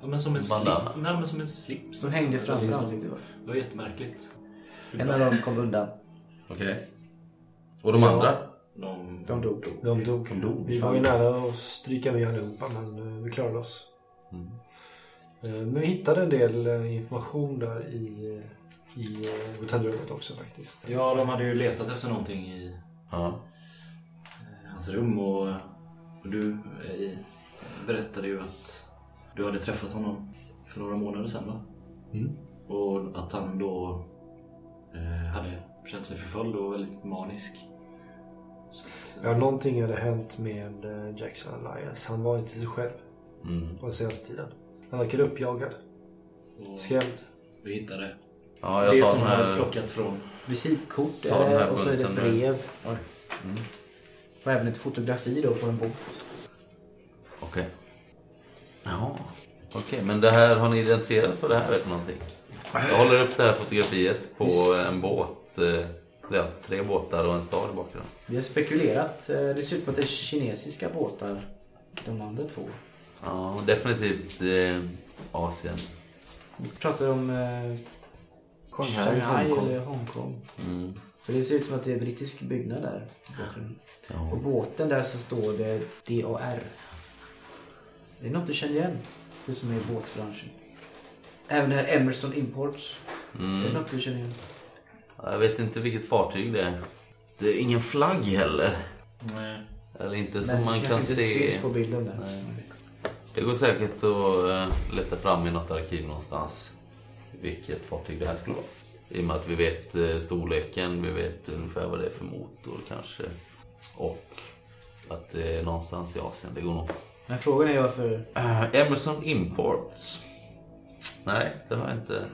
Ja, men som en Bandana. slip. Nej, men som en slips. Som hängde framför Liksom. ansiktet. Det var jättemärkligt. En av dem kom undan. Okej. Och de andra? De... De dog. De dog. Vi var ju nära att stryka med allihopa men vi klarade oss. Mm. Eh, Men vi hittade en del eh, information där i, i eh, hotellrummet också faktiskt. Ja, de hade ju letat efter någonting i Ja. hans rum och, och du berättade ju att du hade träffat honom för några månader sedan va? Mm. Och att han då eh, hade känt sig förföljd och väldigt manisk. Ja, någonting hade hänt med eh, Jackson Elias. Han var inte sig själv Mm. på den senaste tiden. Han verkade uppjagad, och skrämd. vi hittade Ja, jag det tar som han här... plockat från Visitkort eh, och så är det brev. Mm. Och även ett fotografi då på en båt. Okej. Ja. Okej, men det här, har ni identifierat vad det här är för någonting? Jag håller upp det här fotografiet på en båt. Eh, Ja, tre båtar och en stad i bakgrunden. Vi har spekulerat. eh, Det ser ut som att det är kinesiska båtar. De andra två. Ja, definitivt eh, Asien. Vi pratar om eh, Shanghai, Shanghai Hongkong. eller Hongkong. Mm. För det ser ut som att det är brittisk byggnad där. Ja. På båten där så står det DAR. Det är något du känner igen. Du som är i båtbranschen. Även det här Emerson Imports. Det är Mm. något du känner igen. Jag vet inte vilket fartyg det är. Det är ingen flagg heller. Nej. Eller inte som Men man det kan inte se. ses på bilden där. Nej. Det går säkert att uh, leta fram i något arkiv någonstans vilket fartyg det här skulle vara. I och med att vi vet eh, storleken, vi vet ungefär vad det är för motor kanske. Och att det är någonstans i Asien. Det går nog. Men frågan är varför... Eh, Emerson Imports. Nej, det har jag inte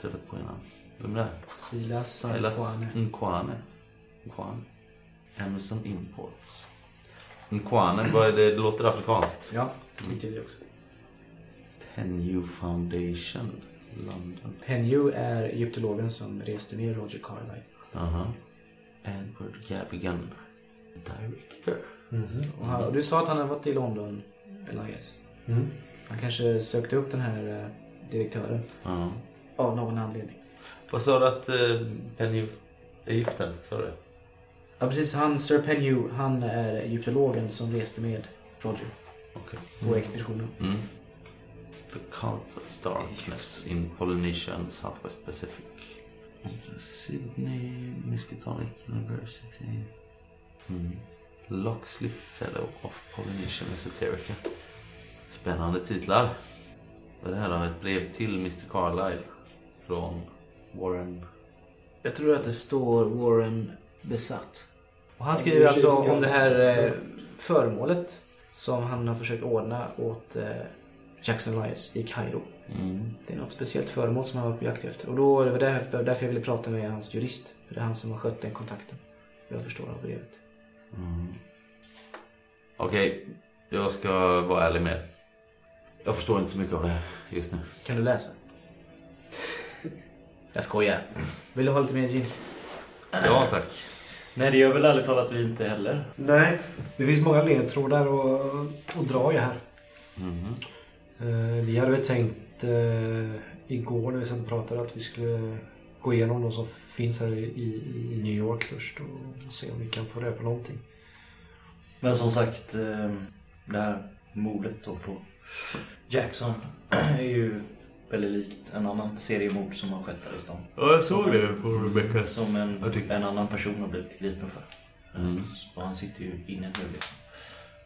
träffat på innan. Vem är det? Silas Silas Nkwane. Nkwane. Emerson Imports. Nkwane, vad är det? Det låter afrikanskt. Ja, tyckte vi också. Pennew Foundation, London. Pennew är egyptologen som reste med Roger Carlyle. Aha. Edward Gavigan, Director. Och han, och du sa att han har varit i London, Elias. Mm. Han kanske sökte upp den här eh, direktören Ja. av någon anledning. Vad sa du att uh, Pennew... Egypten, sa du det? Ja precis, han, Sir Pennew, han är egyptologen som reste med Roger Okej. på expeditionen. Mm. The Cult of Darkness in Polynesia and Southwest Pacific. Sydney Miskatonic University. Mm. Loxley Fellow of Polynesian Esoterica. Spännande titlar. Är det här då? Ett brev till Mr Carlyle. Från Warren... Jag tror att det står Warren besatt. Och han skriver alltså om det här eh, föremålet som han har försökt ordna åt eh, Jackson Elias i Kairo. Mm. Det är något speciellt föremål som han var på jakt efter. Och då, det var därför, därför jag ville prata med hans jurist. För det är han som har skött den kontakten. Jag förstår av brevet. Mm. Okej, jag ska vara ärlig med. Jag förstår inte så mycket av det här just nu. Kan du läsa? Jag skojar. Vill du ha lite mer gin? Ja, tack. Nej, det gör väl ärligt talat vi inte heller. Nej, det finns många ledtrådar att, att dra i här. Eh, vi hade väl tänkt eh, igår när vi satt och pratade att vi skulle gå igenom de som finns här i, i, i New York först och se om vi kan få reda på någonting. Men som sagt, eh, det här mordet då på Jackson är ju väldigt likt en annan seriemord som har skett här i stan. Ja, jag såg det på Rebeckas Som en, artikel. en annan person har blivit gripen för. Mm. Och han sitter ju inne nu liksom.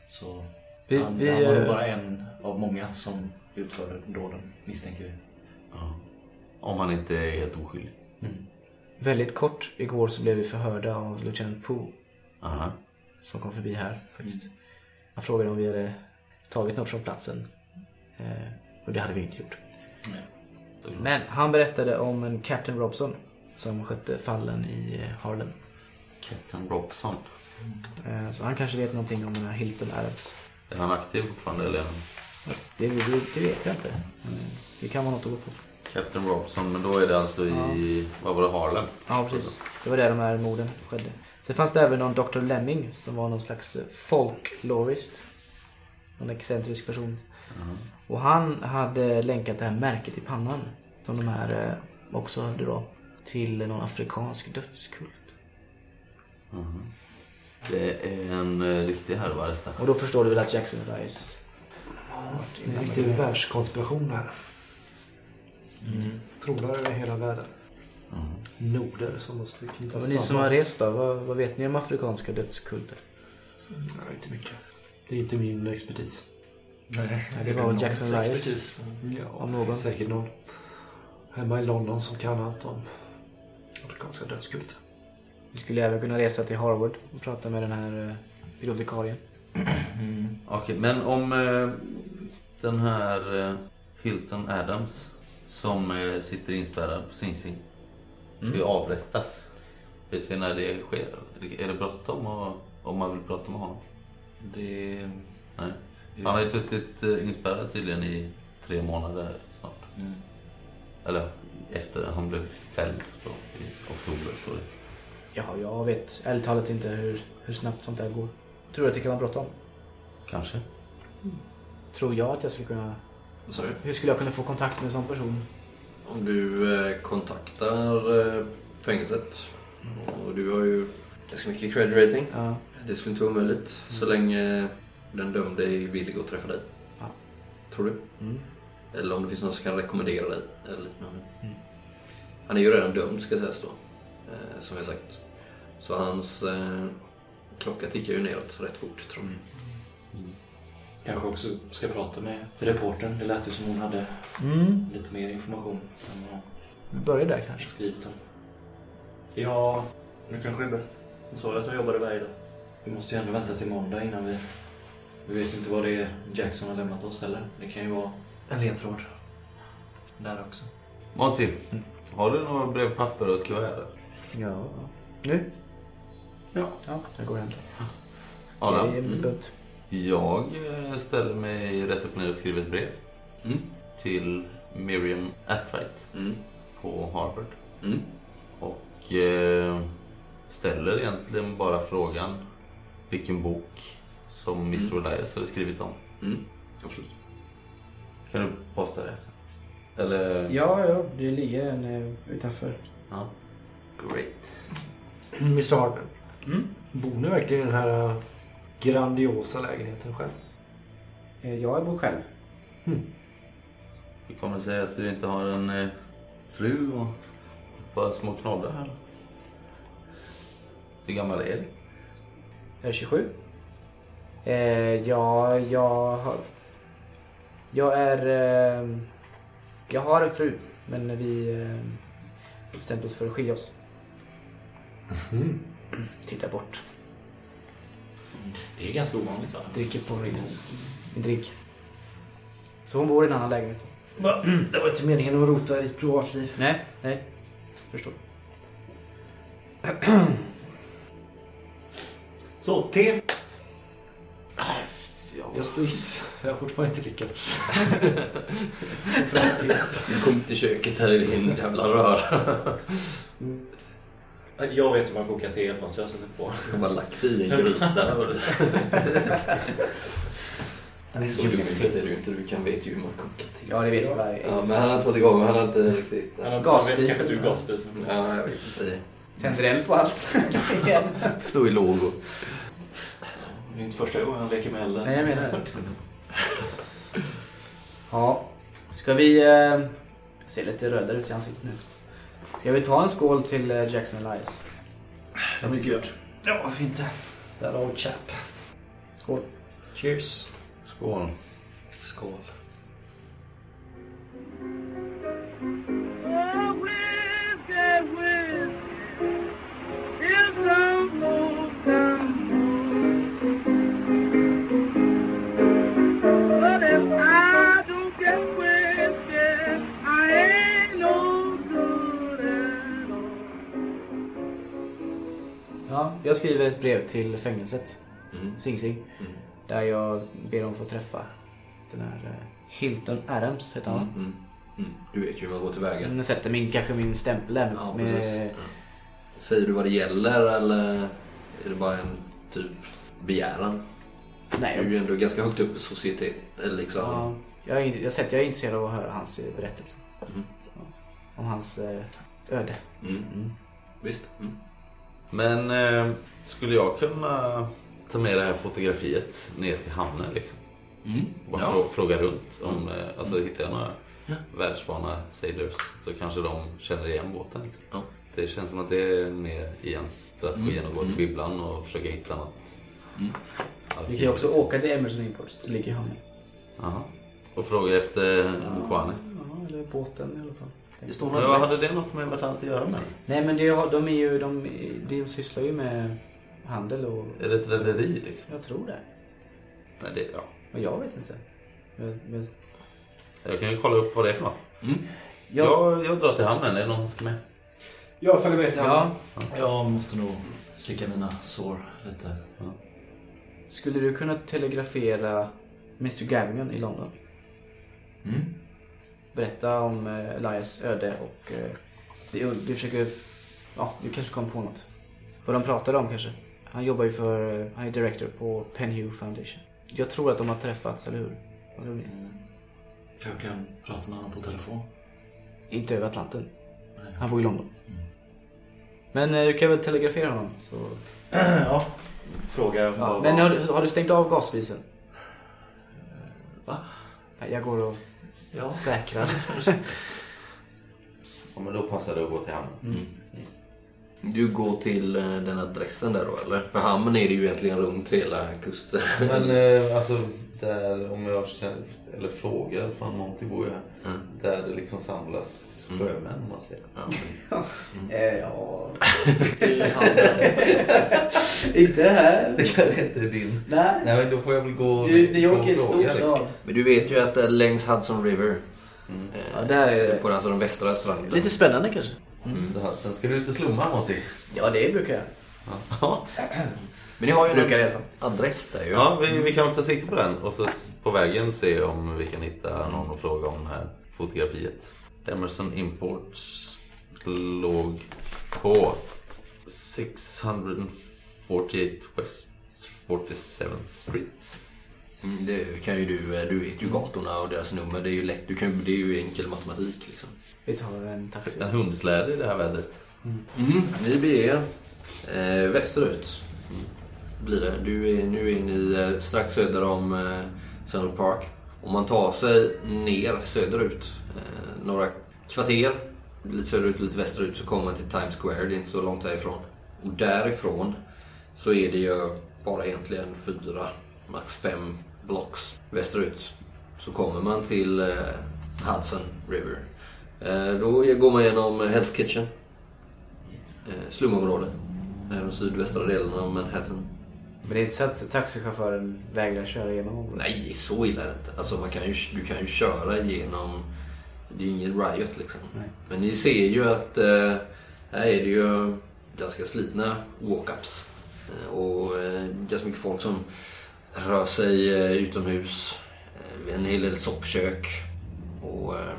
Så Vi, han, vi, han var nog eh, bara en av många som utförde dåden, misstänker vi. Ja. Om han inte är helt oskyldig. Väldigt kort igår så blev vi förhörda av Lieutenant Poe Aha. som kom förbi här faktiskt. Han frågade om vi hade tagit något från platsen. Eh, och det hade vi inte gjort. Men han berättade om en Captain Robson som skötte fallen i eh, Harlem. Captain Robson. Eh, så han kanske vet någonting om den här Hilton Adams. Är han aktiv fortfarande eller? Det, det, det vet jag inte. Men det kan vara något att gå på. Captain Robson, men då är det alltså i, vad var det, Harlem? Ja, precis. Det var där de här morden skedde. Sen fanns det även någon Dr. Lemming som var någon slags eh, folklorist. Någon excentrisk person. Och han hade länkat det här märket i pannan. Som de här eh, också hade då. Till någon afrikansk dödskult. Det är en eh, riktig härva detta. Och då förstår du väl att Jackson Rice... Det är en riktig världskonspiration här. Trålar över hela världen. Noder som måste Ja, knytas men samman. ni som har rest då, vad, vad vet ni om afrikanska dödskulter? Nej, inte mycket. Det är inte min expertis. Nej, det var väl Jackson Rice. Ja, Om någon. säkert någon hemma i London som kan allt om afrikanska dödskulter. Vi skulle även kunna resa till Harvard och prata med den här eh, bibliotekarien. Okej, men om eh, den här eh, Hilton Adams som eh, sitter inspärrad på Sing Sing ska ju avrättas. Vet vi när det sker? Är det bråttom och, om man vill prata med honom? Det... Nej. Han har ju suttit eh, inspärrad tydligen i tre månader snart. Mm. Eller efter han blev fälld då, i oktober står det. Ja, jag vet ärligt talat inte hur, hur snabbt sånt där går. Tror du att det kan vara bråttom? Kanske. Tror jag att jag skulle kunna... Vad sa du? Hur skulle jag kunna få kontakt med en sån person? Om du eh, kontaktar eh, fängelset och du har ju ganska mycket cred rating. Ja. Det skulle inte vara omöjligt så länge den dömde är villig att träffa dig. Ja. Tror du? Mm. Eller om det finns någon som kan rekommendera dig eller liknande. Mm. Han är ju redan dömd ska sägas då. Eh, som jag sagt. Så hans eh, klocka tickar ju neråt rätt fort tror jag. Kanske också ska prata med reportern. Det lät ju som hon hade Mm. lite mer information än vad Vi börjar där hon kanske. skrivit om. Ja, det kanske är bäst. Hon sa ju att hon jobbade varje dag. Vi måste ju ändå vänta till måndag innan vi... Vi vet ju inte vad det är Jackson har lämnat oss heller. Det kan ju vara en ledtråd. Där också. Monty, har du några brevpapper och ett kuvert? Ja. Nu? Ja. Ja, jag går och hämtar. Adam? Bunt. Jag eh, ställer mig rätt upp ner och skriver ett brev Mm. till Miriam Atwright Mm. på Harvard. Mm. Och eh, ställer egentligen bara frågan vilken bok som Mr. Elias hade skrivit om. Mm. Absolut. Kan du posta det? Eller? Ja, ja, det ligger en eh, utanför. Ja. Great. Mr Harden. Mm. Bor ni verkligen i den här äh, grandiosa lägenheten själv? Eh, Jag bor själv. Hur kommer det sig att du inte har en eh, fru och par små knollar här? Hur gammal är du? Jag är 27. Eh, ja, jag har... Jag är... Eh, jag har en fru, men vi eh, har bestämt oss för att skilja oss. Titta bort. Det är ganska ovanligt va? Dricker på min, min drink. Så hon bor i en annan lägenhet. Det var inte meningen att rota i ditt privatliv. Nej, nej. Förstår. Så, te! Jag spis. Jag har fortfarande inte lyckats. Du kom till köket här i din jävla röra. Jag vet hur man kokar te i alla fall så jag sätter på. Jag har bara lagt i en gryta. och- Så duktig är du inte. Du kan vet ju hur man kokar te. Ja, det vet jag Ja, men han har inte fått igång. Han har inte riktigt... Han Gasspisen. kanske du gasspisen. Ja, jag vet inte. Tänder eld på allt. Igen. Stå i lågor. Det är inte första gången han leker med elden. Nej, jag menar det. Ja. Ska vi... Eh, ser lite rödare ut i ansiktet nu. Ska vi ta en skål till eh, Jackson Elias? Jag tycker jag. Ja, varför inte? That old chap. Skål. Cheers. Skål. Skål. Jag skriver ett brev till fängelset. Mm. Sing Sing. Där jag ber dem få träffa den här eh, Hilton Adams, heter han? Mm. Mm. Du vet ju hur man går tillväga. Jag sätter min, kanske min stämpel där. Ja, med. Säger du vad det gäller eller är det bara en typ begäran? Nej, Du är ju ändå ganska högt upp i societet. Eller liksom. ja, jag, är, jag, sätter, jag är intresserad av att höra hans eh, berättelse. Mhm. Om hans eh, öde. Mm. Mm. Visst. Mm. Men eh, skulle jag kunna ta med det här fotografiet ner till hamnen liksom? Mm. Bara Ja. frå- fråga runt. Om, eh, alltså hittar jag några Ja. världsvana sailors så kanske de känner igen båten. Liksom. Ja. Det känns som att det är mer i hans strategi än att gå till bibblan och försöka hitta något. Mm. Vi kan ju också liksom. åka till Emerson Imports. Det ligger i hamnen. Jaha. Och fråga efter Mukwane. Ja, eller båten i alla fall. Det står något hade det något med vartannat att göra med? Nej men det, de är ju, de, de sysslar ju med handel och Är det ett rederi liksom? jag tror det. Nej, det, ja. Men jag vet inte. Men, men, Jag kan ju kolla upp vad det är för något. Mm. jag, Jag, jag drar till hamnen. Är det någon som ska med? Jag följer med till ja, hamnen. Jag måste nog slicka mina sår lite. skulle du kunna telegrafera Mr Gavigan i London? Mm. Berätta om eh, Elias öde och eh, du, du försöker, ja du kanske kom på något. Vad de pratade om kanske. Han jobbar ju för, eh, han är director på Penhue Foundation. Jag tror att de har träffats, eller hur? Vad tror ni? Mm. Jag kan prata med honom på telefon. Inte över Atlanten. Nej. Han bor i London. Mm. Men eh, du kan väl telegrafera honom så... ja. Fråga Ja, vad... men har du, har du stängt av gasspisen? Va? Nej, Jag går och Ja. säkrar. Ja, men då passar det att gå till hamnen. Du går till eh, den adressen där då eller? För hamnen är det ju egentligen runt hela kusten. Men eh, alltså, där om jag känner, eller frågar, fan Monty bor ju här. Mm. Där det liksom samlas sjömän om man säger. Ja. Eh, ja... inte här. Det kanske inte är din. Nej. Nej men då får jag väl gå Du, New gå York är en och stor fråga, liksom. Men du vet ju att längs Hudson River. eh, Ja, där är det. På alltså den västra stranden. Lite spännande kanske. Jaha, Sen ska du ut och slumma Monty. Ja, det brukar jag. Ja, Men ni har ju Brukar en adress där ju. ja vi, vi kan väl ta sikte på den och så på vägen se om vi kan hitta någon och fråga om det här fotografiet. Emerson Imports låg på 648 West 47th Street. Mm, det kan ju du, eh, du vet ju gatorna och deras nummer. Det är ju lätt. Du kan, det är ju enkel matematik liksom. Vi tar en taxi. En hundsläde i det här vädret. Mm. Ni beger er eh, västerut. Blir det. Du är nu inne i eh, strax söder om eh, Central Park. Om man tar sig ner söderut eh, några kvarter, lite söderut, lite västerut, så kommer man till Times Square. Det är inte så långt härifrån. Och därifrån så är det ju bara egentligen fyra, max fem blocks västerut. Så kommer man till eh, Hudson River. Eh, då går man genom Hell's Kitchen eh, slumområde. Den de sydvästra delen av Manhattan. Men det är inte så att taxichauffören vägrar köra igenom området? Nej, så illa är det inte. Alltså, man kan ju, du kan ju köra igenom... Det är ju ingen riot liksom. Nej. Men ni ser ju att eh, här är det ju ganska slitna walk-ups. Eh, och eh, ganska mycket folk som rör sig eh, utomhus. Eh, en hel del soppkök. Och, eh,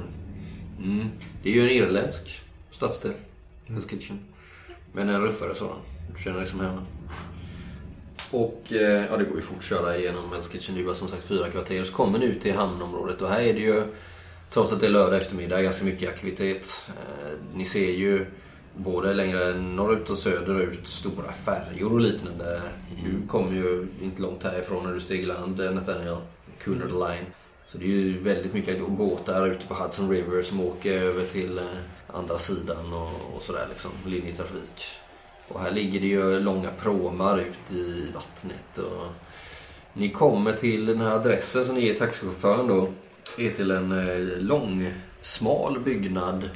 mm, det är ju en irländsk stadsdel. Hell's Kitchen. Men en ruffare sådan. Du känner dig som hemma. Och eh, ja, det går ju fort att köra igenom Hell's Kitchen. Det är bara som sagt fyra kvarter. Så kommer ni ut till hamnområdet och här är det ju, trots att det är lördag eftermiddag, ganska mycket aktivitet. Eh, ni ser ju både längre norrut och söderut stora färjor och liknande. Du kommer ju inte långt härifrån när du steg i land, Nathaniel. Cunard Line. Så det är ju väldigt mycket båtar ute på Hudson River som åker över till eh, andra sidan och, och sådär liksom. Linjetrafik. Och här ligger det ju långa pråmar ut i vattnet och Ni kommer till den här adressen som ni ger taxichauffören då. är till en eh, lång, smal byggnad.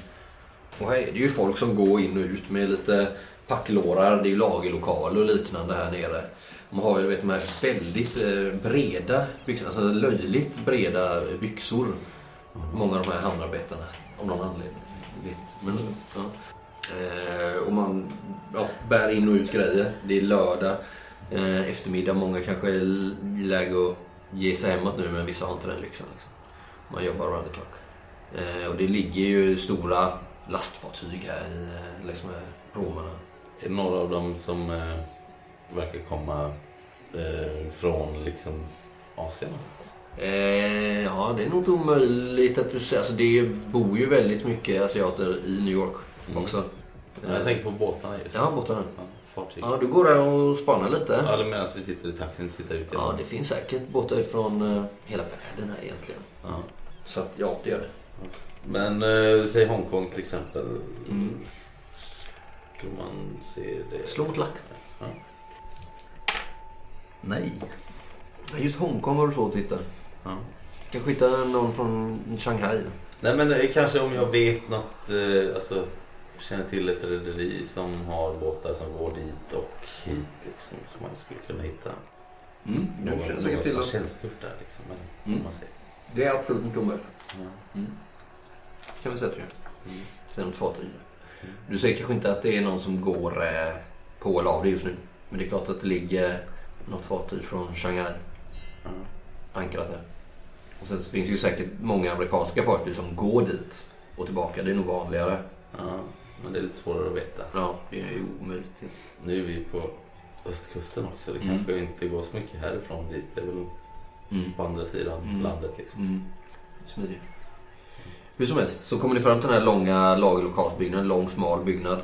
Och här är det ju folk som går in och ut med lite packlårar. Det är ju lagerlokaler och liknande här nere. De har ju vet, de här väldigt eh, breda byxorna, alltså löjligt breda byxor. Många av de här hamnarbetarna. Om någon anledning. Men, ja eh, och man ja, bär in och ut grejer. Det är lördag eh, eftermiddag. Många kanske är l- läge att ge sig hemåt nu men vissa har inte den lyxen. Liksom. Man jobbar around the clock. Eh, och det ligger ju stora lastfartyg här i, eh, längs med romarna. Är det några av dem som eh, verkar komma eh, från liksom Asien någonstans? Eh, ja, det är nog inte omöjligt att du säger. Alltså, det bor ju väldigt mycket asiater i New York också. Ja, Jag tänker på båtarna just. Ja, båtarna. Ja, fartyg. Ja, du går där och spanar lite. Ja, medan vi sitter i taxin och tittar ut Ja, genom. det finns säkert båtar ifrån eh, hela världen här egentligen. Ja. Så att, ja, det gör det. Men eh, säg Hongkong till exempel. Mm. Skulle man se det? Slå mot lack. Ja. Nej. Just Hongkong har du svårt att hitta. Ja. Kanske hitta någon från Shanghai. Nej men eh, kanske om jag vet något, eh, alltså känner till ett rederi som har båtar som går dit och hit liksom. Som man skulle kunna hitta. Mm, Någon, någon som har tjänstgjort där liksom. Eller, Mm. man säger. Det är absolut inte omöjligt. Ja. Mm. Kan vi säga att du gör. Mm. Sen ett fartyg. Du säger kanske inte att det är någon som går eh, på eller av det just nu. Men det är klart att det ligger något fartyg från Shanghai Ja. ankrat där. Och sen så finns det ju säkert många amerikanska fartyg som går dit och tillbaka. Det är nog vanligare. ja, men det är lite svårare att veta. Ja, det är ju omöjligt. Nu är vi på östkusten också. Det Mm. kanske inte går så mycket härifrån dit. Det är väl Mm. på andra sidan Mm. landet liksom. Mm. Smidig. Hur som helst så kommer ni fram till den här långa lagerlokalsbyggnaden. Lång smal byggnad.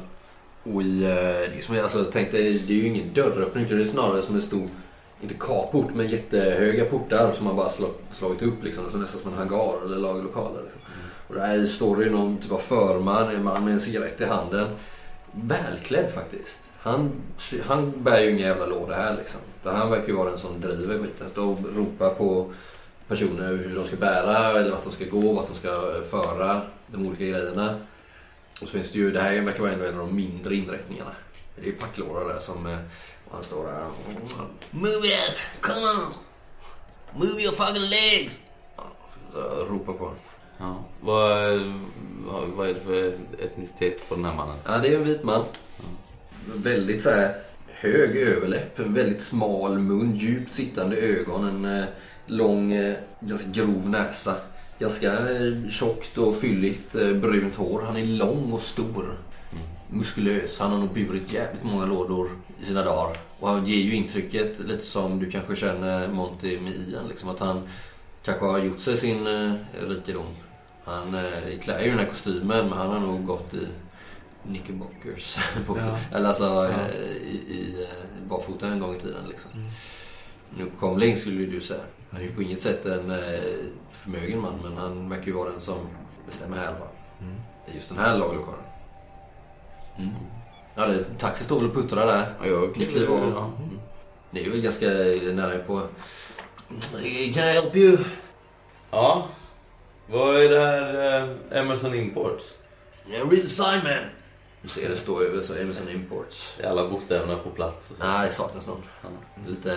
Och i, eh, det är som, alltså, tänk dig, det är ju ingen dörröppning. Det är snarare som en stor, inte carport, men jättehöga portar som man bara slag, slagit upp liksom. Så nästan som en hangar eller lagerlokaler. Liksom. Och där står det någon typ av förman, en man med en cigarett i handen. Välklädd faktiskt. Han, han bär ju inga jävla låda här liksom. Han verkar ju vara den som driver skiten. Står och ropar på personer hur de ska bära eller vart de ska gå, vart de ska föra de olika grejerna. Och så finns det ju, det här verkar vara en av de mindre inrättningarna. Det är ju packlårar där som, eh, och han står där. Move it! Come on! Move your fucking legs! Så ropar på honom. Ja. Vad, vad, vad är det för etnicitet på den här mannen? Ja, det är en vit man. Väldigt så här hög överläpp, en väldigt smal mun, djupt sittande ögon, en eh, lång, eh, ganska grov näsa. Ganska eh, tjockt och fylligt brunt hår. Han är lång och stor. Muskulös. Han har nog burit jävligt många lådor i sina dagar. Och han ger ju intrycket, lite som du kanske känner Monty med Ian, liksom att han kanske har gjort sig sin rikedom. Han eh, klär ju den här kostymen, men han har nog gått i knickerbockers. Ja. Eller alltså Ja. eh, i, i eh, barfota en gång i tiden liksom. Mm. En uppkomling skulle du säga. Han är ju på inget sätt en eh, förmögen man, men han verkar ju vara den som bestämmer här i alla fall. Mm. Just den här lagerlokalen. Mm. Ja, det, taxi står väl och puttrar där. Ja, jag Ni kliver av. ja. Mm. Det är väl ganska nära på... Can I help you? ja. Vad är det här eh, Emerson Imports? Yeah, read the sign man! Du ser det står över så Emerson Imports. Är alla bokstäverna på plats? Och så. Nej, det saknas någon. Ja. Lite...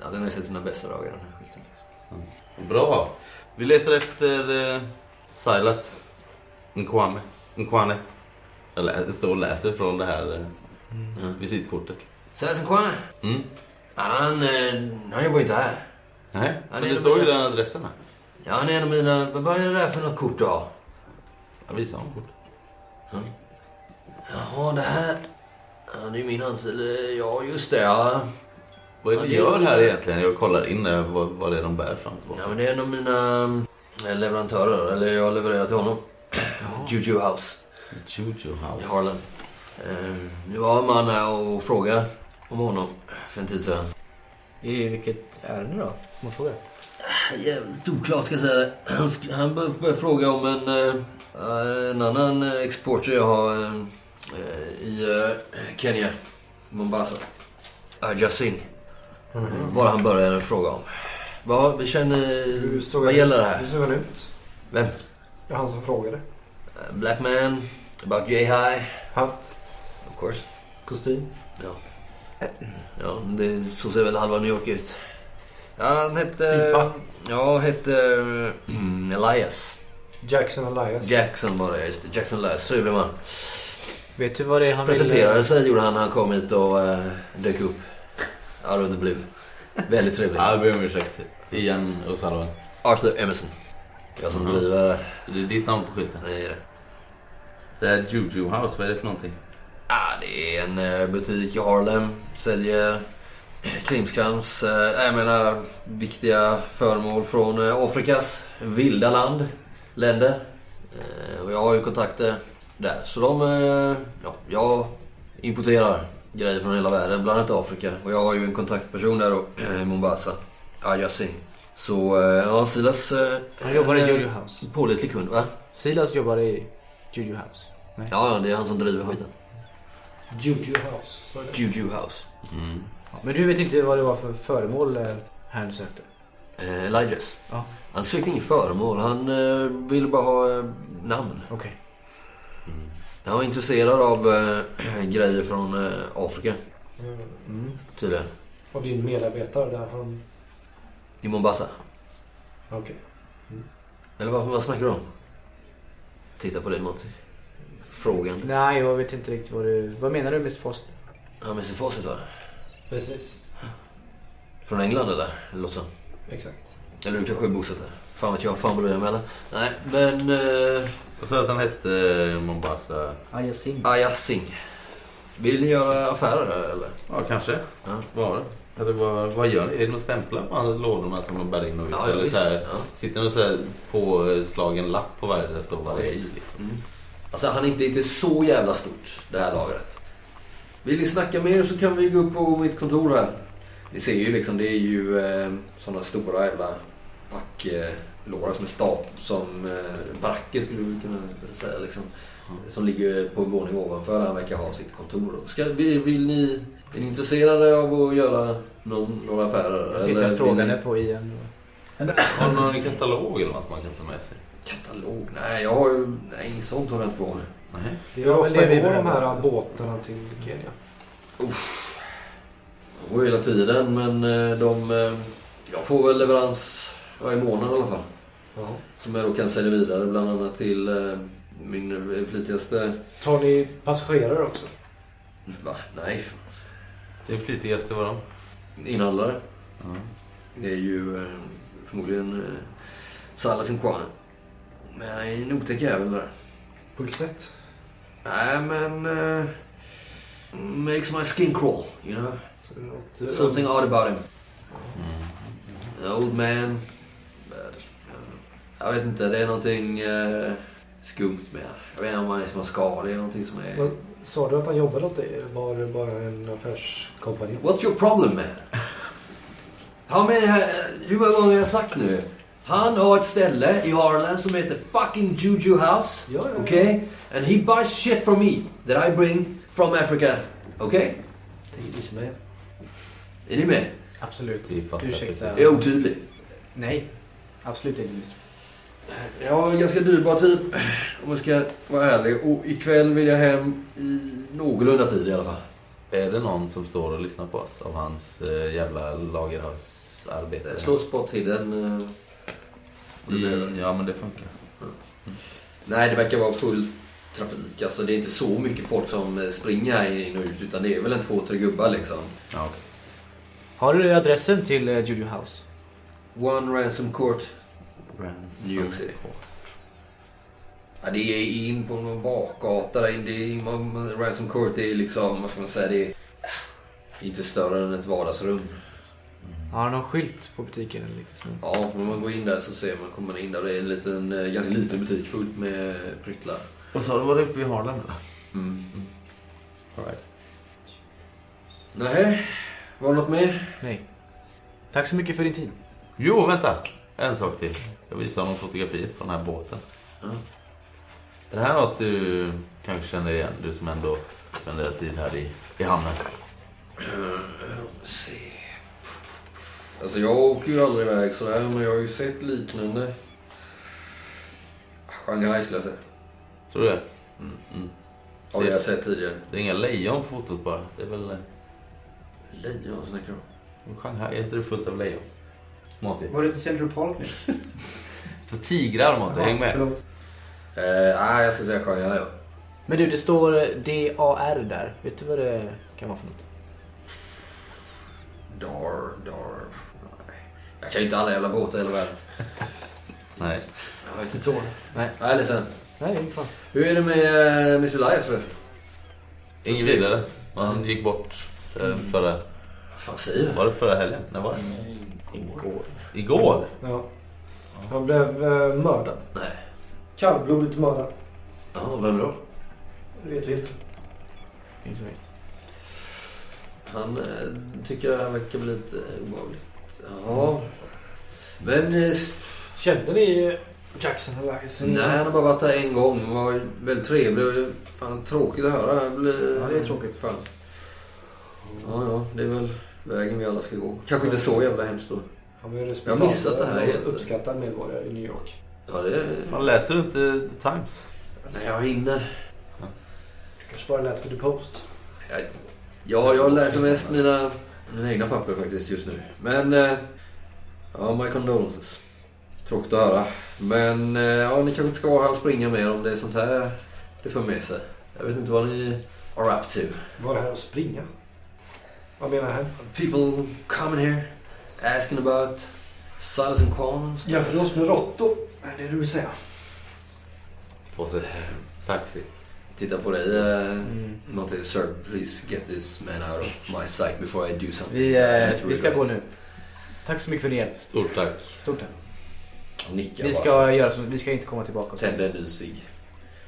Ja, den har ju sett sina bästa dagar den här skylten. Liksom. Bra. Vi letar efter eh, Silas Nkwame. Nkwane. Eller det står och läser från det här eh, Ja. visitkortet. Silas Nkwane? Mm. Han, eh, han jobbar ju inte här. Nej, men det står ju de- den adressen här. Ja, han är en av mina... Vad är det där för något kort då? Jag visar honom kort. Jaha, det här... Ja, det är min anställd. Ja, just det. Ja. Vad är det Ja, är gör här egentligen? Jag kollar in vad, vad det är de bär fram och ja, men det är en av mina eh, leverantörer. Eller jag levererar till honom. Juju House Juju i House. Harlem. Eh, Det var en man här och frågade om honom för en tid sedan. I vilket ärende då? Om man frågar. Jävligt oklart ska jag säga det. Han, han bör- började fråga om en, eh, en annan eh, exporter jag har eh, eh, i eh, Kenya. Mombasa. Ajah Singh. Bara han började fråga om. Vad, vi känner... Hur Vad gäller det Hur här? såg han ut? Vem? Det var han som frågade. Uh, Black man, about J High, Hatt, of course. kostym. Ja, det, så ser väl halva New York ut. Ja, han hette... Pipa. Ja, hette mm, Elias. Jackson Elias. Jackson var det, just det. Jackson Elias, trevlig man. Vet du vad det är han Presenterade vill... sig gjorde han när han kom hit och uh, dök upp. Out of the blue. Väldigt trevlig. Ja, jag ber om ursäkt. Igen O'Sullivan. Arthur Emerson. Jag som Mhm. driver... Det är ditt namn på skylten. Det är det. Det är Juju House, vad är det för någonting? Ah, det är en eh, butik i Harlem. Säljer krimskrams, eh, jag menar viktiga föremål från eh, Afrikas vilda land, länder. Eh, och jag har ju kontakter där. Så de, ja, jag importerar grejer från hela världen, bland annat Afrika. Och jag har ju en kontaktperson där då, i Mombasa, Aya Singh. Så ja, Silas... Han jobbar i Juju House. Pålitlig kund, va? Silas jobbar i Juju House. Ja, ja, det är han som driver skiten. Juju House. Juju House. Mm. Men du vet inte vad det var för föremål eh, herrn sökte? Eh, Elijahs. Ja. Han sökte inget föremål. Han eh, ville bara ha eh, namn. Okej. Han var intresserad av eh, grejer från eh, Afrika, Mm. tydligen. Och din medarbetare där, han... I Mombasa. Okej. Eller vad, vad snackar du om? Titta på dig Monty. Frågan. Nej, jag vet inte riktigt vad du... Vad menar du med Foster? Ja, Mr Fawcett var det. Precis. Från England eller? Det låter som. Exakt. Eller du kanske är bosatt där. Fan vet jag. Fan bryr jag mig eller? Nej, men... Eh, Och så att han hette eh, Mombasa. Aya Singh. Aya Singh. Vill ni göra affärer eller? Ja, kanske. Ja. Var det? Eller vad, vad gör ni? Är det några stämplar på lådorna som de bär in och ut? Ja, ja, Eller visst. så här, Ja. sitter det någon så här påslagen lapp på varje där det står vad det är i? Liksom. Alltså han är inte, inte så jävla stort, det här lagret. Vill ni snacka mer så kan vi gå upp på mitt kontor här. Ni ser ju liksom, det är ju eh, sådana stora jävla packlårar som är stap som eh, baracker skulle vi kunna säga liksom. Som ligger på en våning ovanför där han verkar ha sitt kontor. Ska, vill, vill ni, är ni intresserade av att göra någon, några affärer? Jag tittar frågande på Ian. Har du någon katalog eller något man kan ta med sig? Katalog? Nej, jag har ju... Nej, inget sånt har jag inte på mig. Nej. Det Hur ofta det vi går de här båtarna till Kenya? Det går hela tiden men eh, de... eh, Jag får väl leverans varje månad i alla fall. Ja. Som jag då kan sälja vidare bland annat till eh, min flitigaste... Tar ni passagerare också? Va? Nej. Det är flitigaste var de. Inhandlare. Ja. Det är ju förmodligen Salas Nkwane. Men han är en otäck jävel där. På vilket sätt? Nej men... eh, makes my skin crawl, you know? Är något, eh, Something odd about him. An old man. Uh, jag vet inte, det är någonting eh, skumt med Jag vet inte om han är som en ska. Det är någonting som är... Sa du att han jobbade åt dig? Eller var det bara en affärskompani? What's your problem man? How many, hur många gånger har jag sagt nu? Han har ett ställe i Harlem som heter fucking Juju House. Ja, ja, ja. Okay? And he buys shit from me that I bring from Africa. Okay? Tidvis med. Är ni med? Absolut. Ursäkta. precis. Jag är otydlig. Nej. Absolut inte. Jag har en ganska dyrbar tid om jag ska vara ärlig. Och ikväll vill jag hem i någorlunda tid i alla fall. Är det någon som står och lyssnar på oss av hans eh, jävla lagerhusarbete? Slå spottiden. eh, om behöver. I, ja, men det funkar. Nej, det verkar vara full trafik. Alltså det är inte så mycket folk som eh, springer här in och ut. Utan det är väl en två, tre gubbar liksom. Ja. Har du adressen till uh, Juju House? One Ransom Court, Ransom New York City. Ja, det är in på någon bakgata där in. Det är in, man- Ransom Court det är liksom, vad ska man säga, det är inte större än ett vardagsrum. Har du någon skylt på butiken eller så? Ja, när man går in där så ser man, kommer man in där det är en liten, eh, ganska liten butik fullt med pryttlar. Vad sa du, var det uppe i Harlem eller? Mm. All right. Nej, var det något mer? Nej. Tack så mycket för din tid. Jo, vänta. En sak till. Jag visar honom fotografiet på den här båten. Ja. Är det här något du kanske känner igen? Du som ändå spenderar tid här i, i hamnen. Uh, se. Alltså jag åker ju aldrig iväg sådär, men jag har ju sett liknande. Shanghai skulle jag säga. Tror du det? Har jag sett tidigare. Det är inga lejon på fotot bara. Det är väl... eh, Lejon, vad snackar du om? Shanghai, är inte det fullt av lejon? Monty. Var det inte Central Park nyss? Så tigrar Monty, häng med. Eh, nej, jag ska säga Shanghai ja. Men du, det står DAR där. Vet du vad det kan vara för något? Dar, dar. Jag kan ju inte alla jävla båtar i hela världen. Nej. Jag vet inte. Så. Nej, Nej, ledsen. nej, är fan. Hur är det med uh, Mr Elias förresten? Ingen vidare. Han gick bort eh, förra... Vad fan säger du? Var det förra helgen? När var det? Igår. Igår? Ja. Han blev eh, mördad. Nej. Kallblodigt mördad. Ja, vem då? Det vet vi inte. Ingen som vet. Han eh, tycker det här verkar bli lite eh, obehagligt. Ja. Men... Eh, Kände ni Jackson Elias? nej, han har bara varit där en gång. Han var väldigt trevlig fan tråkigt att höra. Det blir- Ja, det är tråkigt. Fan. Ja, ja. Det är väl vägen vi alla ska gå. Kanske inte så jävla hemskt då. Han var ju Jag har missat det här helt. uppskattad medborgare i New York. Ja, det... Fan, läser du inte The Times? Nej, jag hinner. Du kanske bara läste The Post. Jag, ja, jag läser mest mina, mina egna papper faktiskt just nu. Men... eh, Ja, my condolences. Tråkigt att höra. Men eh, ja, ni kanske inte ska vara här och springa mer om det är sånt här det för med sig. Jag vet inte vad ni are up to. Var det här att springa? Vad menar han? People coming here asking about Silas and stuff. Jämför oss med råttor. Är det du vill säga? Få sig taxi. Titta på dig. Uh, Mm. Någonting, sir, please get this man out of my sight before I do something. Vi, eh, vi ska gå nu. Tack så mycket för din hjälp. Stort tack. Stort tack. Nickar Vi bara ska så. göra så, vi ska inte komma tillbaka. Tända en ny cigg.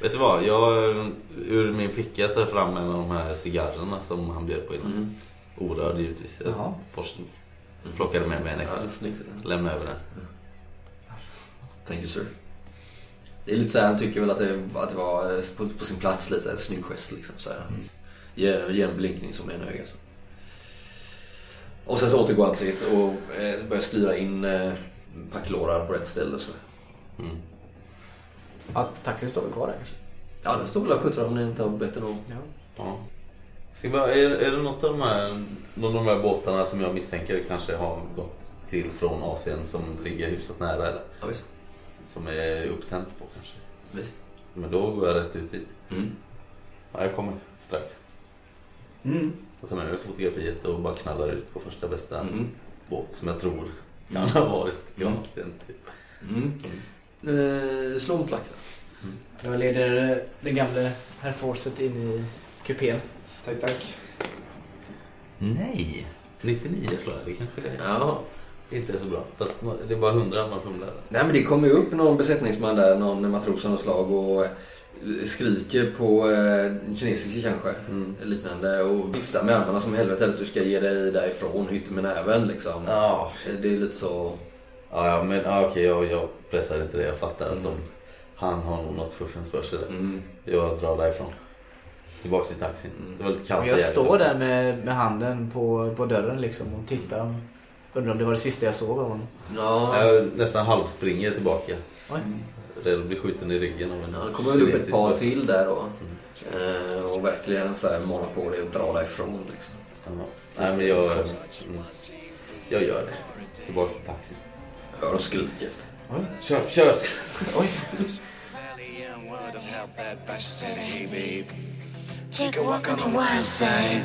Vet du vad? Jag eh, ur min ficka tar fram en av de här cigarrerna som han bjöd på innan. Mm. Orörd givetvis. Jag Jaha. fors- plockade med mig en Ja, extra. snyggt. Lämnade över den. Thank you sir. Det är lite så här, han tycker väl att det, att det var eh, på, på sin plats lite så här, snygg gest liksom. Så här. Ge, ge en blinkning som en öga. Så. Och sen så återgår han till sitt och eh, börjar styra in eh, packlårar på rätt ställe. Så. Mm. Ja, taxin står väl kvar där kanske? Ja, den står väl och puttrar om ni inte har bett någon. Ja. Ja. Ska bara, är, är det något av de här, någon av de här båtarna som jag misstänker kanske har gått till från Asien som ligger hyfsat nära eller? Ja, visst. Som är upptänt på kanske? visst. Men då går jag rätt ut dit. Mm. Ja, jag kommer strax. Mm. Jag tar med mig fotografiet och bara knallar ut på första bästa Mm. båt som jag tror kan ha varit Asien. Typ. Mm. Eh, slå en klack då. Jag leder eh, den gamle herr Forset in i kupén. Tack, tack. Nej! 99 slår jag. Det kanske Ja. Inte är så bra. Fast det är bara 100 man fumlar. Nej men det kommer ju upp någon besättningsman där, någon matros av något slag och skriker på eh, kinesiska kanske. Mm. Liknande och viftar med armarna som helvete att du ska ge dig därifrån, hytten med näven liksom. Ja, Det är lite så... Ja, ja men ja, okej, jag, jag pressar inte det. Jag fattar att de, han har nog något fuffens för sig där. Mm. Jag drar därifrån. Tillbaks till taxin. Det var lite kallt jag står där med, med handen på, på dörren liksom och tittar. Undrar om det var det sista jag såg av honom. Ja, Jag nästan halvspringer tillbaka. Oj. Rädd att bli skjuten i ryggen av en det kommer väl upp ett par buss. till där då. Eh, och verkligen så här mana på dig och dra därifrån liksom. Ja. Nej men jag... Mm, jag gör det. Tillbaks till taxin. Hör och skriker efter. Kör, kör! Take a walk on the wild side.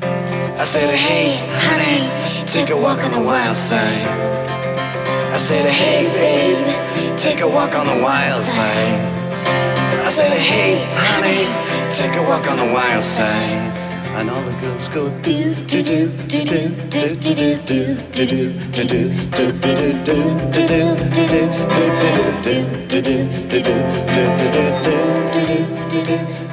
I said, hey, honey, take a walk on the wild side. I said, hey, babe, take a walk on the wild side. I said, hey, honey, take a walk on the wild side. And all the girls go do do do do do do do do do do do do do do do do did, do, do, did, do, did, do, do, did, do do